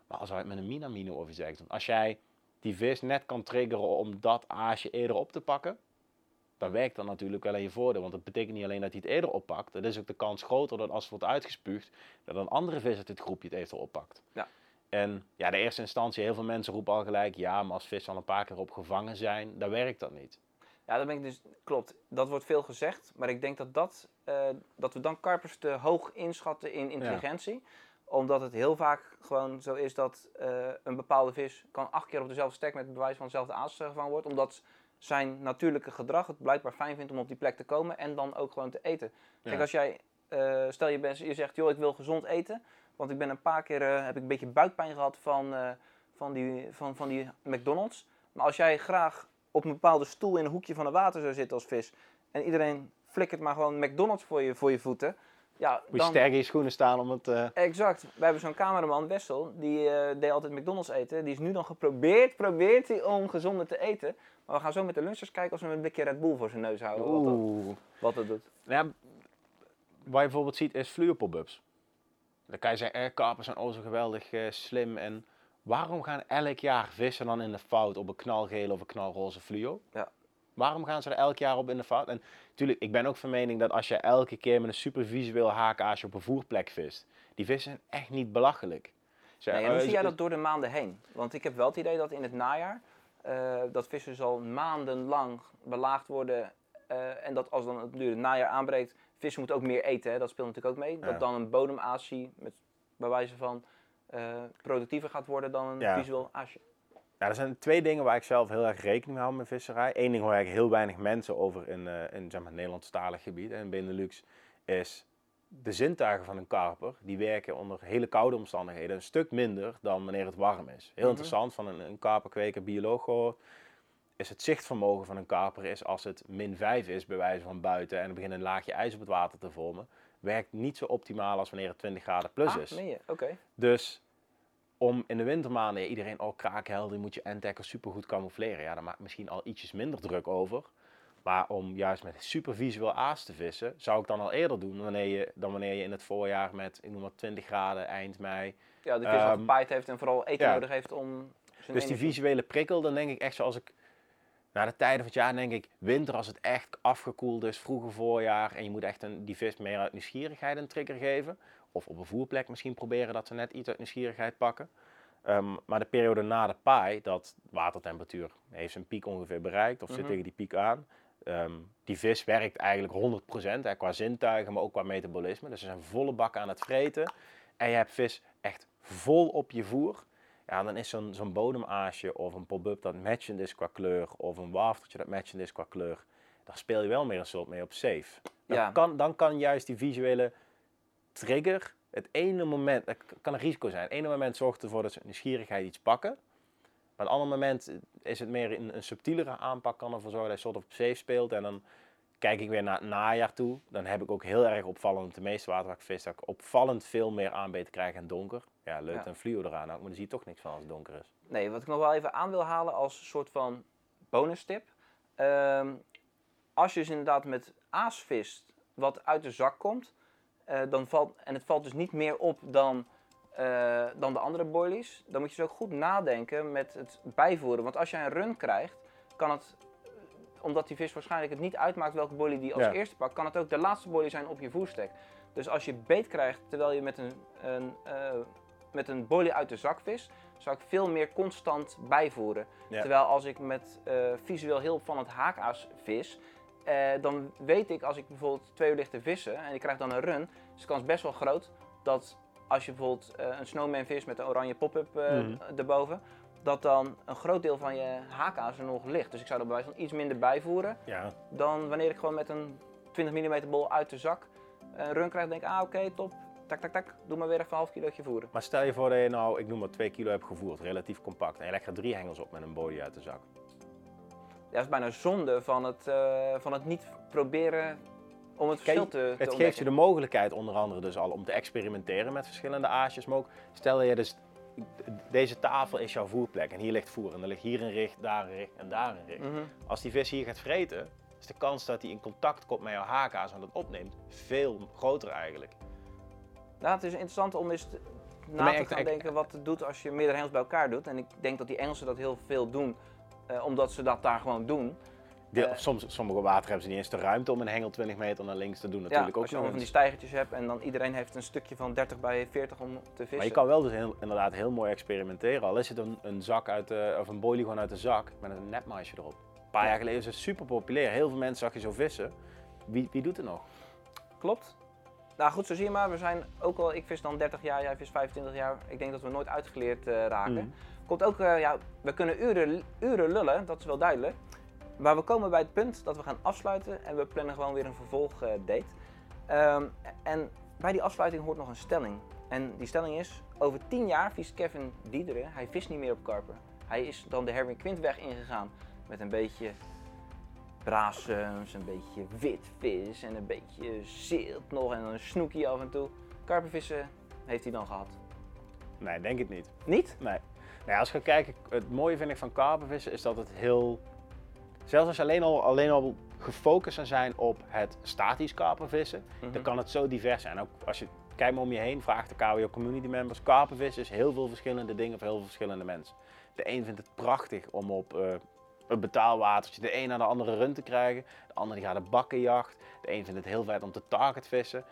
B: Maar als je het met een minamino of iets zegt, als jij die vis net kan triggeren om dat aasje eerder op te pakken, dan werkt dat natuurlijk wel in je voordeel. Want dat betekent niet alleen dat hij het eerder oppakt, dat is ook de kans groter dat als het wordt uitgespuugd, dat een andere vis uit dit groepje het eventueel oppakt.
A: Ja.
B: En ja, de eerste instantie, heel veel mensen roepen al gelijk, ja, maar als vissen al een paar keer op gevangen zijn, dan werkt dat niet.
A: Ja, dat ben ik dus, klopt. Dat wordt veel gezegd, maar ik denk dat, dat, eh, dat we dan karpers te hoog inschatten in intelligentie. Omdat het heel vaak gewoon zo is dat eh, een bepaalde vis kan acht keer op dezelfde stek met bewijs van dezelfde aas gevangen wordt. Omdat zijn natuurlijke gedrag het blijkbaar fijn vindt om op die plek te komen en dan ook gewoon te eten. Kijk,
B: Ja.
A: als jij, eh, stel je, bent, je zegt, joh, ik wil gezond eten. Want ik ben een paar keer, heb ik een beetje buikpijn gehad van, van, die, van, van die McDonald's. Maar als jij graag op een bepaalde stoel in een hoekje van het water zou zitten als vis. En iedereen flikkert maar gewoon McDonald's voor je, voor je voeten. Ja,
B: Moet je
A: dan,
B: sterk in je schoenen staan om het... eh,
A: Exact. We hebben zo'n cameraman, Wessel, die eh, deed altijd McDonald's eten. Die is nu dan geprobeerd, probeert hij om gezonder te eten. Maar we gaan zo met de lunchers kijken als we een blikje Red Bull voor zijn neus houden. Wat dat,
B: Oeh.
A: wat dat doet.
B: Ja, wat je bijvoorbeeld ziet is fluorpop-ups. Dan kan je zeggen, eh, karpers zijn oh zo geweldig eh, slim. En waarom gaan elk jaar vissen dan in de fout op een knalgele of een knalroze fluo?
A: Ja.
B: Waarom gaan ze er elk jaar op in de fout? En natuurlijk, ik ben ook van mening dat als je elke keer met een super visueel haakaasje op een voerplek vist, die vissen zijn echt niet belachelijk. Ze-
A: Nee, en hoe
B: eh,
A: zie jij dat door de maanden heen? Want ik heb wel het idee dat in het najaar eh, dat vissen dus al maandenlang belaagd worden. eh, en dat als dan het, nu het najaar aanbreekt, vissen moeten ook meer eten. Hè? Dat speelt natuurlijk ook mee.
B: Ja.
A: Dat dan een bodemaasje met bij wijze van eh, productiever gaat worden dan een
B: Ja.
A: visueel aasje.
B: Ja, er zijn twee dingen waar ik zelf heel erg rekening mee hou met visserij. Eén ding waar ik heel weinig mensen over in, eh in zeg maar, Nederlandstalig gebied en Benelux is de zintuigen van een karper. Die werken onder hele koude omstandigheden een stuk minder dan wanneer het warm is. Heel
A: Mhm.
B: interessant, van een, een karperkweker, bioloog gehoord, is het zichtvermogen van een karper is als het min 5 is bij wijze van buiten en er begint een laagje ijs op het water te vormen, werkt niet zo optimaal als wanneer het 20 graden plus
A: ah,
B: is.
A: je? Oké.
B: Dus om in de wintermaanden ja, iedereen, oh kraakhelder, die moet je endtekker super goed camoufleren. Ja, daar maakt misschien al ietsjes minder druk over. Maar om juist met super visueel aas te vissen, zou ik dan al eerder doen wanneer je, dan wanneer je in het voorjaar met, ik noem maar 20 graden, eind mei.
A: Ja, de vis al
B: Ehm,
A: gepaaid heeft en vooral eten
B: ja.
A: nodig heeft om zijn
B: Dus die visuele prikkel, dan denk ik echt zoals ik, na de tijden van het jaar denk ik, winter als het echt afgekoeld is, vroege voorjaar. En je moet echt een, die vis meer uit nieuwsgierigheid een trigger geven. Of op een voerplek misschien proberen dat ze net iets uit nieuwsgierigheid pakken. Ehm, maar de periode na de paai, dat watertemperatuur heeft zijn piek ongeveer bereikt of zit
A: Mhm.
B: tegen die piek aan. Ehm, die vis werkt eigenlijk 100% hè, qua zintuigen, maar ook qua metabolisme. Dus ze zijn volle bak aan het vreten. En je hebt vis echt vol op je voer. Ja, dan is zo'n zo'n bodemaasje of een pop-up dat matchend is qua kleur, of een waftertje dat matchend is qua kleur, daar speel je wel meer een soort mee op safe. Dan,
A: Ja.
B: kan, dan kan juist die visuele trigger het ene moment, dat kan een risico zijn. Het ene moment zorgt ervoor dat ze nieuwsgierigheid iets pakken. Maar het andere moment is het meer een, een subtielere aanpak, kan ervoor zorgen dat je soort op safe speelt. En dan kijk ik weer naar het najaar toe. Dan heb ik ook heel erg opvallend, de meeste waterwakvis, dat ik opvallend veel meer aanbeten krijg en donker. Ja, leuk een fluo eraan ook, maar dan zie je toch niks van als het donker is.
A: Nee, wat ik nog wel even aan wil halen als soort van bonus tip. Ehm, als je dus inderdaad met aas vist, wat uit de zak komt, eh, dan valt, en het valt dus niet meer op dan, eh, dan de andere boilies, dan moet je dus ook goed nadenken met het bijvoeren. Want als jij een run krijgt, kan het, eh, omdat die vis waarschijnlijk het niet uitmaakt welke boilie die als
B: Ja.
A: eerste pakt, kan het ook de laatste boilie zijn op je voerstek. Dus als je beet krijgt terwijl je met een, een, met een boilie uit de zak vis, zou ik veel meer constant bijvoeren.
B: Ja.
A: Terwijl als ik met eh, visueel heel opvallend haakaas vis, eh, dan weet ik als ik bijvoorbeeld twee uur lig te vissen en ik krijg dan een run, is de kans best wel groot dat als je bijvoorbeeld eh, een snowman vis met een oranje pop-up
B: Mhm.
A: erboven, dat dan een groot deel van je haakaas er nog ligt. Dus ik zou er bij wijze van iets minder bijvoeren
B: Ja,
A: dan wanneer ik gewoon met een 20 mm bol uit de zak een run krijg. denk ik, ah oké, top, tak tak tak, doe maar weer even een half kilootje voeren.
B: maar stel je voor dat je nou, ik noem maar 2 kilo hebt gevoerd, relatief compact. En je legt er drie hengels op met een body uit de zak.
A: Dat is bijna zonde van het, eh, van het niet proberen om het verschil te, te
B: Het geeft je de mogelijkheid onder andere dus al om te experimenteren met verschillende aasjes. Maar ook, stel je dus, deze tafel is jouw voerplek en hier ligt voer. En er ligt hier een richt, daar een richt en daar een richt.
A: Mhm.
B: Als die vis hier gaat vreten, is de kans dat hij in contact komt met jouw haakaas en dat opneemt veel groter eigenlijk.
A: Nou, het is interessant om eens te- na
B: Maar
A: te gaan denken wat het doet als je meerdere hengels bij elkaar doet. En ik denk dat die Engelsen dat heel veel doen, eh, omdat ze dat daar gewoon doen. Eh.
B: soms, sommige water hebben ze niet eens de ruimte om een hengel 20 meter naar links te doen natuurlijk
A: ja,
B: ook
A: als je
B: nog
A: allemaal van die stijgertjes hebt en dan iedereen heeft een stukje van 30 bij 40 om te vissen.
B: Maar je kan wel dus heel, inderdaad heel mooi experimenteren. Al is het een, een zak uit de, of een boilie gewoon uit de zak met een netmaisje erop. Een paar
A: Ja.
B: jaar geleden is het super populair. Heel veel mensen zag je zo vissen. Wie, wie doet het nog?
A: Klopt. Nou goed, zo zie je maar. We zijn ook al, ik vis dan 30 jaar, jij vis 25 jaar. Ik denk dat we nooit uitgeleerd eh, raken.
B: Mhm.
A: Komt ook, eh, ja, we kunnen uren, uren lullen, dat is wel duidelijk. Maar we komen bij het punt dat we gaan afsluiten en we plannen gewoon weer een vervolgdate. Ehm en bij die afsluiting hoort nog een stelling. En die stelling is, over 10 jaar viest Kevin Diederen, hij vist niet meer op karper. Hij is dan de Herwin Quintweg ingegaan met een beetje brasems, een beetje witvis en een beetje zilt nog en een snoekie af en toe. Karpervissen heeft hij dan gehad.
B: Nee, denk ik niet.
A: Niet?
B: Nee. Nou ja, als je gaat kijken, het mooie vind ik van karpenvissen is dat het heel... Zelfs als je alleen al, alleen al gefocust zou zijn op het statisch karpenvissen,
A: Mhm.
B: dan kan het zo divers zijn. Ook als je kijkt maar om je heen, vraagt de KWO community members, karpenvissen is heel veel verschillende dingen voor heel veel verschillende mensen. De een vindt het prachtig om op eh, een betaalwatertje de een naar de andere run te krijgen. De ander die gaat op bakkenjacht. De een vindt het heel vet om te targetvissen.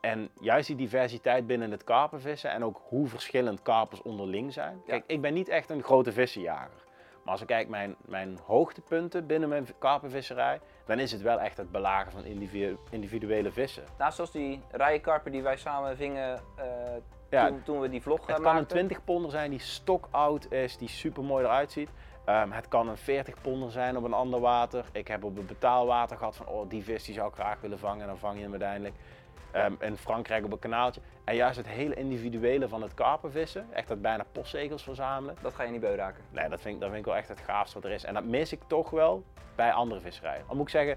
B: En juist die diversiteit binnen het karpenvissen en ook hoe verschillend karpers onderling zijn. Kijk, ik ben niet echt een grote vissenjager. Maar als ik kijk mijn, mijn hoogtepunten binnen mijn karpenvisserij, dan is het wel echt het belagen van individu- individuele vissen.
A: Nou, zoals die rijenkarper die wij samen vingen eh,
B: Ja,
A: toen, toen we die vlog
B: Het
A: eh,
B: kan een
A: maakten.
B: 20 ponder zijn die stokoud is, die super mooi eruit ziet. Ehm, het kan een 40 ponder zijn op een ander water. Ik heb op het betaalwater gehad van, oh die vis die zou ik graag willen vangen. En dan vang je hem uiteindelijk. Ehm, in Frankrijk op een kanaaltje. En juist het hele individuele van het karpenvissen, echt dat bijna postzegels verzamelen.
A: Dat ga je niet beu raken.
B: Nee, dat vind, ik, dat vind ik wel echt het gaafste wat er is. En dat mis ik toch wel bij andere visserijen. Al moet ik zeggen,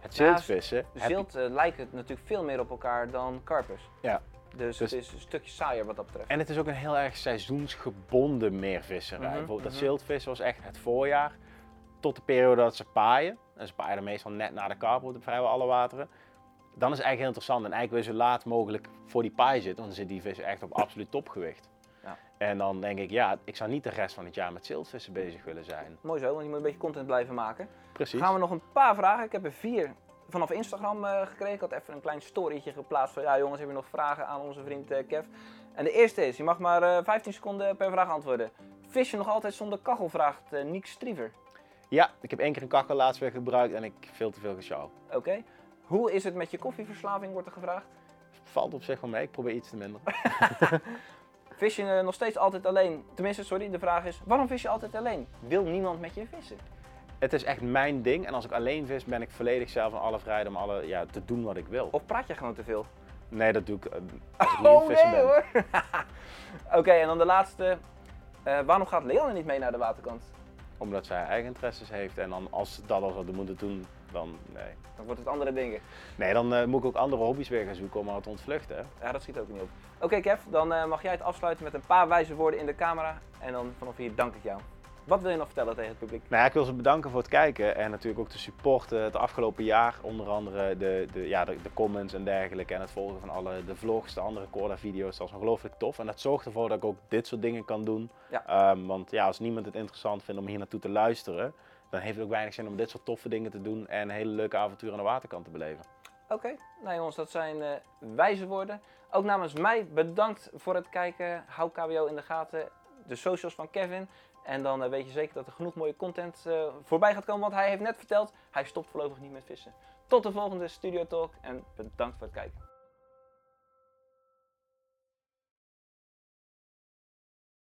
B: het
A: Ja,
B: ziltvissen... je-
A: Zilt eh, lijken natuurlijk veel meer op elkaar dan karpers.
B: Ja.
A: Dus,
B: Dus-
A: het is een stukje saaier wat dat betreft.
B: En het is ook een heel erg seizoensgebonden meervisserij.
A: Mhm,
B: Bijvoorbeeld dat
A: mhm.
B: ziltvissen was echt het voorjaar. Tot de periode dat ze paaien. En ze paaien meestal net na de karp op vrijwel alle wateren. Dan is het eigenlijk heel interessant. En eigenlijk wil je zo laat mogelijk voor die paai zitten. Want dan zit die vis echt op absoluut topgewicht.
A: Ja.
B: En dan denk ik, ja, ik zou niet de rest van het jaar met ziltvissen bezig willen zijn.
A: Mooi zo, want je moet een beetje content blijven maken.
B: Precies.
A: Gaan we nog een paar vragen. Ik heb er vier vanaf Instagram eh, gekregen. Ik had even een klein storytje geplaatst van ja jongens, heb je nog vragen aan onze vriend eh, Kev? En de eerste is, je mag maar eh, 15 seconden per vraag antwoorden. Vis je nog altijd zonder kachel, vraagt eh, Niek Striever.
B: Ja, ik heb één keer een kachel laatst weer gebruikt en ik veel te veel gesjouwd.
A: Oké. Hoe is het met je koffieverslaving, wordt er gevraagd.
B: Valt op zich wel mee, ik probeer iets te minder. (laughs) (laughs)
A: Vis je eh, nog steeds altijd alleen? Tenminste, sorry, de vraag is, waarom vis je altijd alleen? Wil niemand met je vissen?
B: Het is echt mijn ding en als ik alleen vis ben ik volledig zelf aan alle vrijheid om alle, ja, te doen wat ik wil.
A: Of praat je gewoon te veel?
B: Nee, dat doe ik eh, als ik niet (laughs) het vissen ben.
A: Oh, hoor. (laughs) (laughs) Oké, en dan de laatste. Eh, waarom gaat Leanne niet mee naar de waterkant?
B: Omdat zij eigen interesses heeft en dan als ze dat al zouden moeten doen, dan nee.
A: Dan wordt het andere dingen.
B: Nee, dan eh, moet ik ook andere hobby's weer gaan zoeken om haar te ontvluchten. hè.
A: Ja, dat schiet ook niet op. Oké Kev, dan mag jij het afsluiten met een paar wijze woorden in de camera. En dan vanaf hier dank ik jou. Wat wil je nog vertellen tegen het publiek?
B: Nou ja, ik wil ze bedanken voor het kijken en natuurlijk ook de support het afgelopen jaar. Onder andere de, de, ja, de, de comments en dergelijke en het volgen van alle de vlogs, de andere Corda-video's. Dat is ongelooflijk tof en dat zorgt ervoor dat ik ook dit soort dingen kan doen.
A: Ja.
B: Ehm, want ja, als niemand het interessant vindt om hier naartoe te luisteren, dan heeft het ook weinig zin om dit soort toffe dingen te doen en hele leuke avonturen aan de waterkant te beleven.
A: Oké, nou jongens, dat zijn eh, wijze woorden. Ook namens mij bedankt voor het kijken. Hou KWO in de gaten. De socials van Kevin. En dan eh, weet je zeker dat er genoeg mooie content eh, voorbij gaat komen. Want hij heeft net verteld, hij stopt voorlopig niet met vissen. Tot de volgende Studio Talk en bedankt voor het kijken.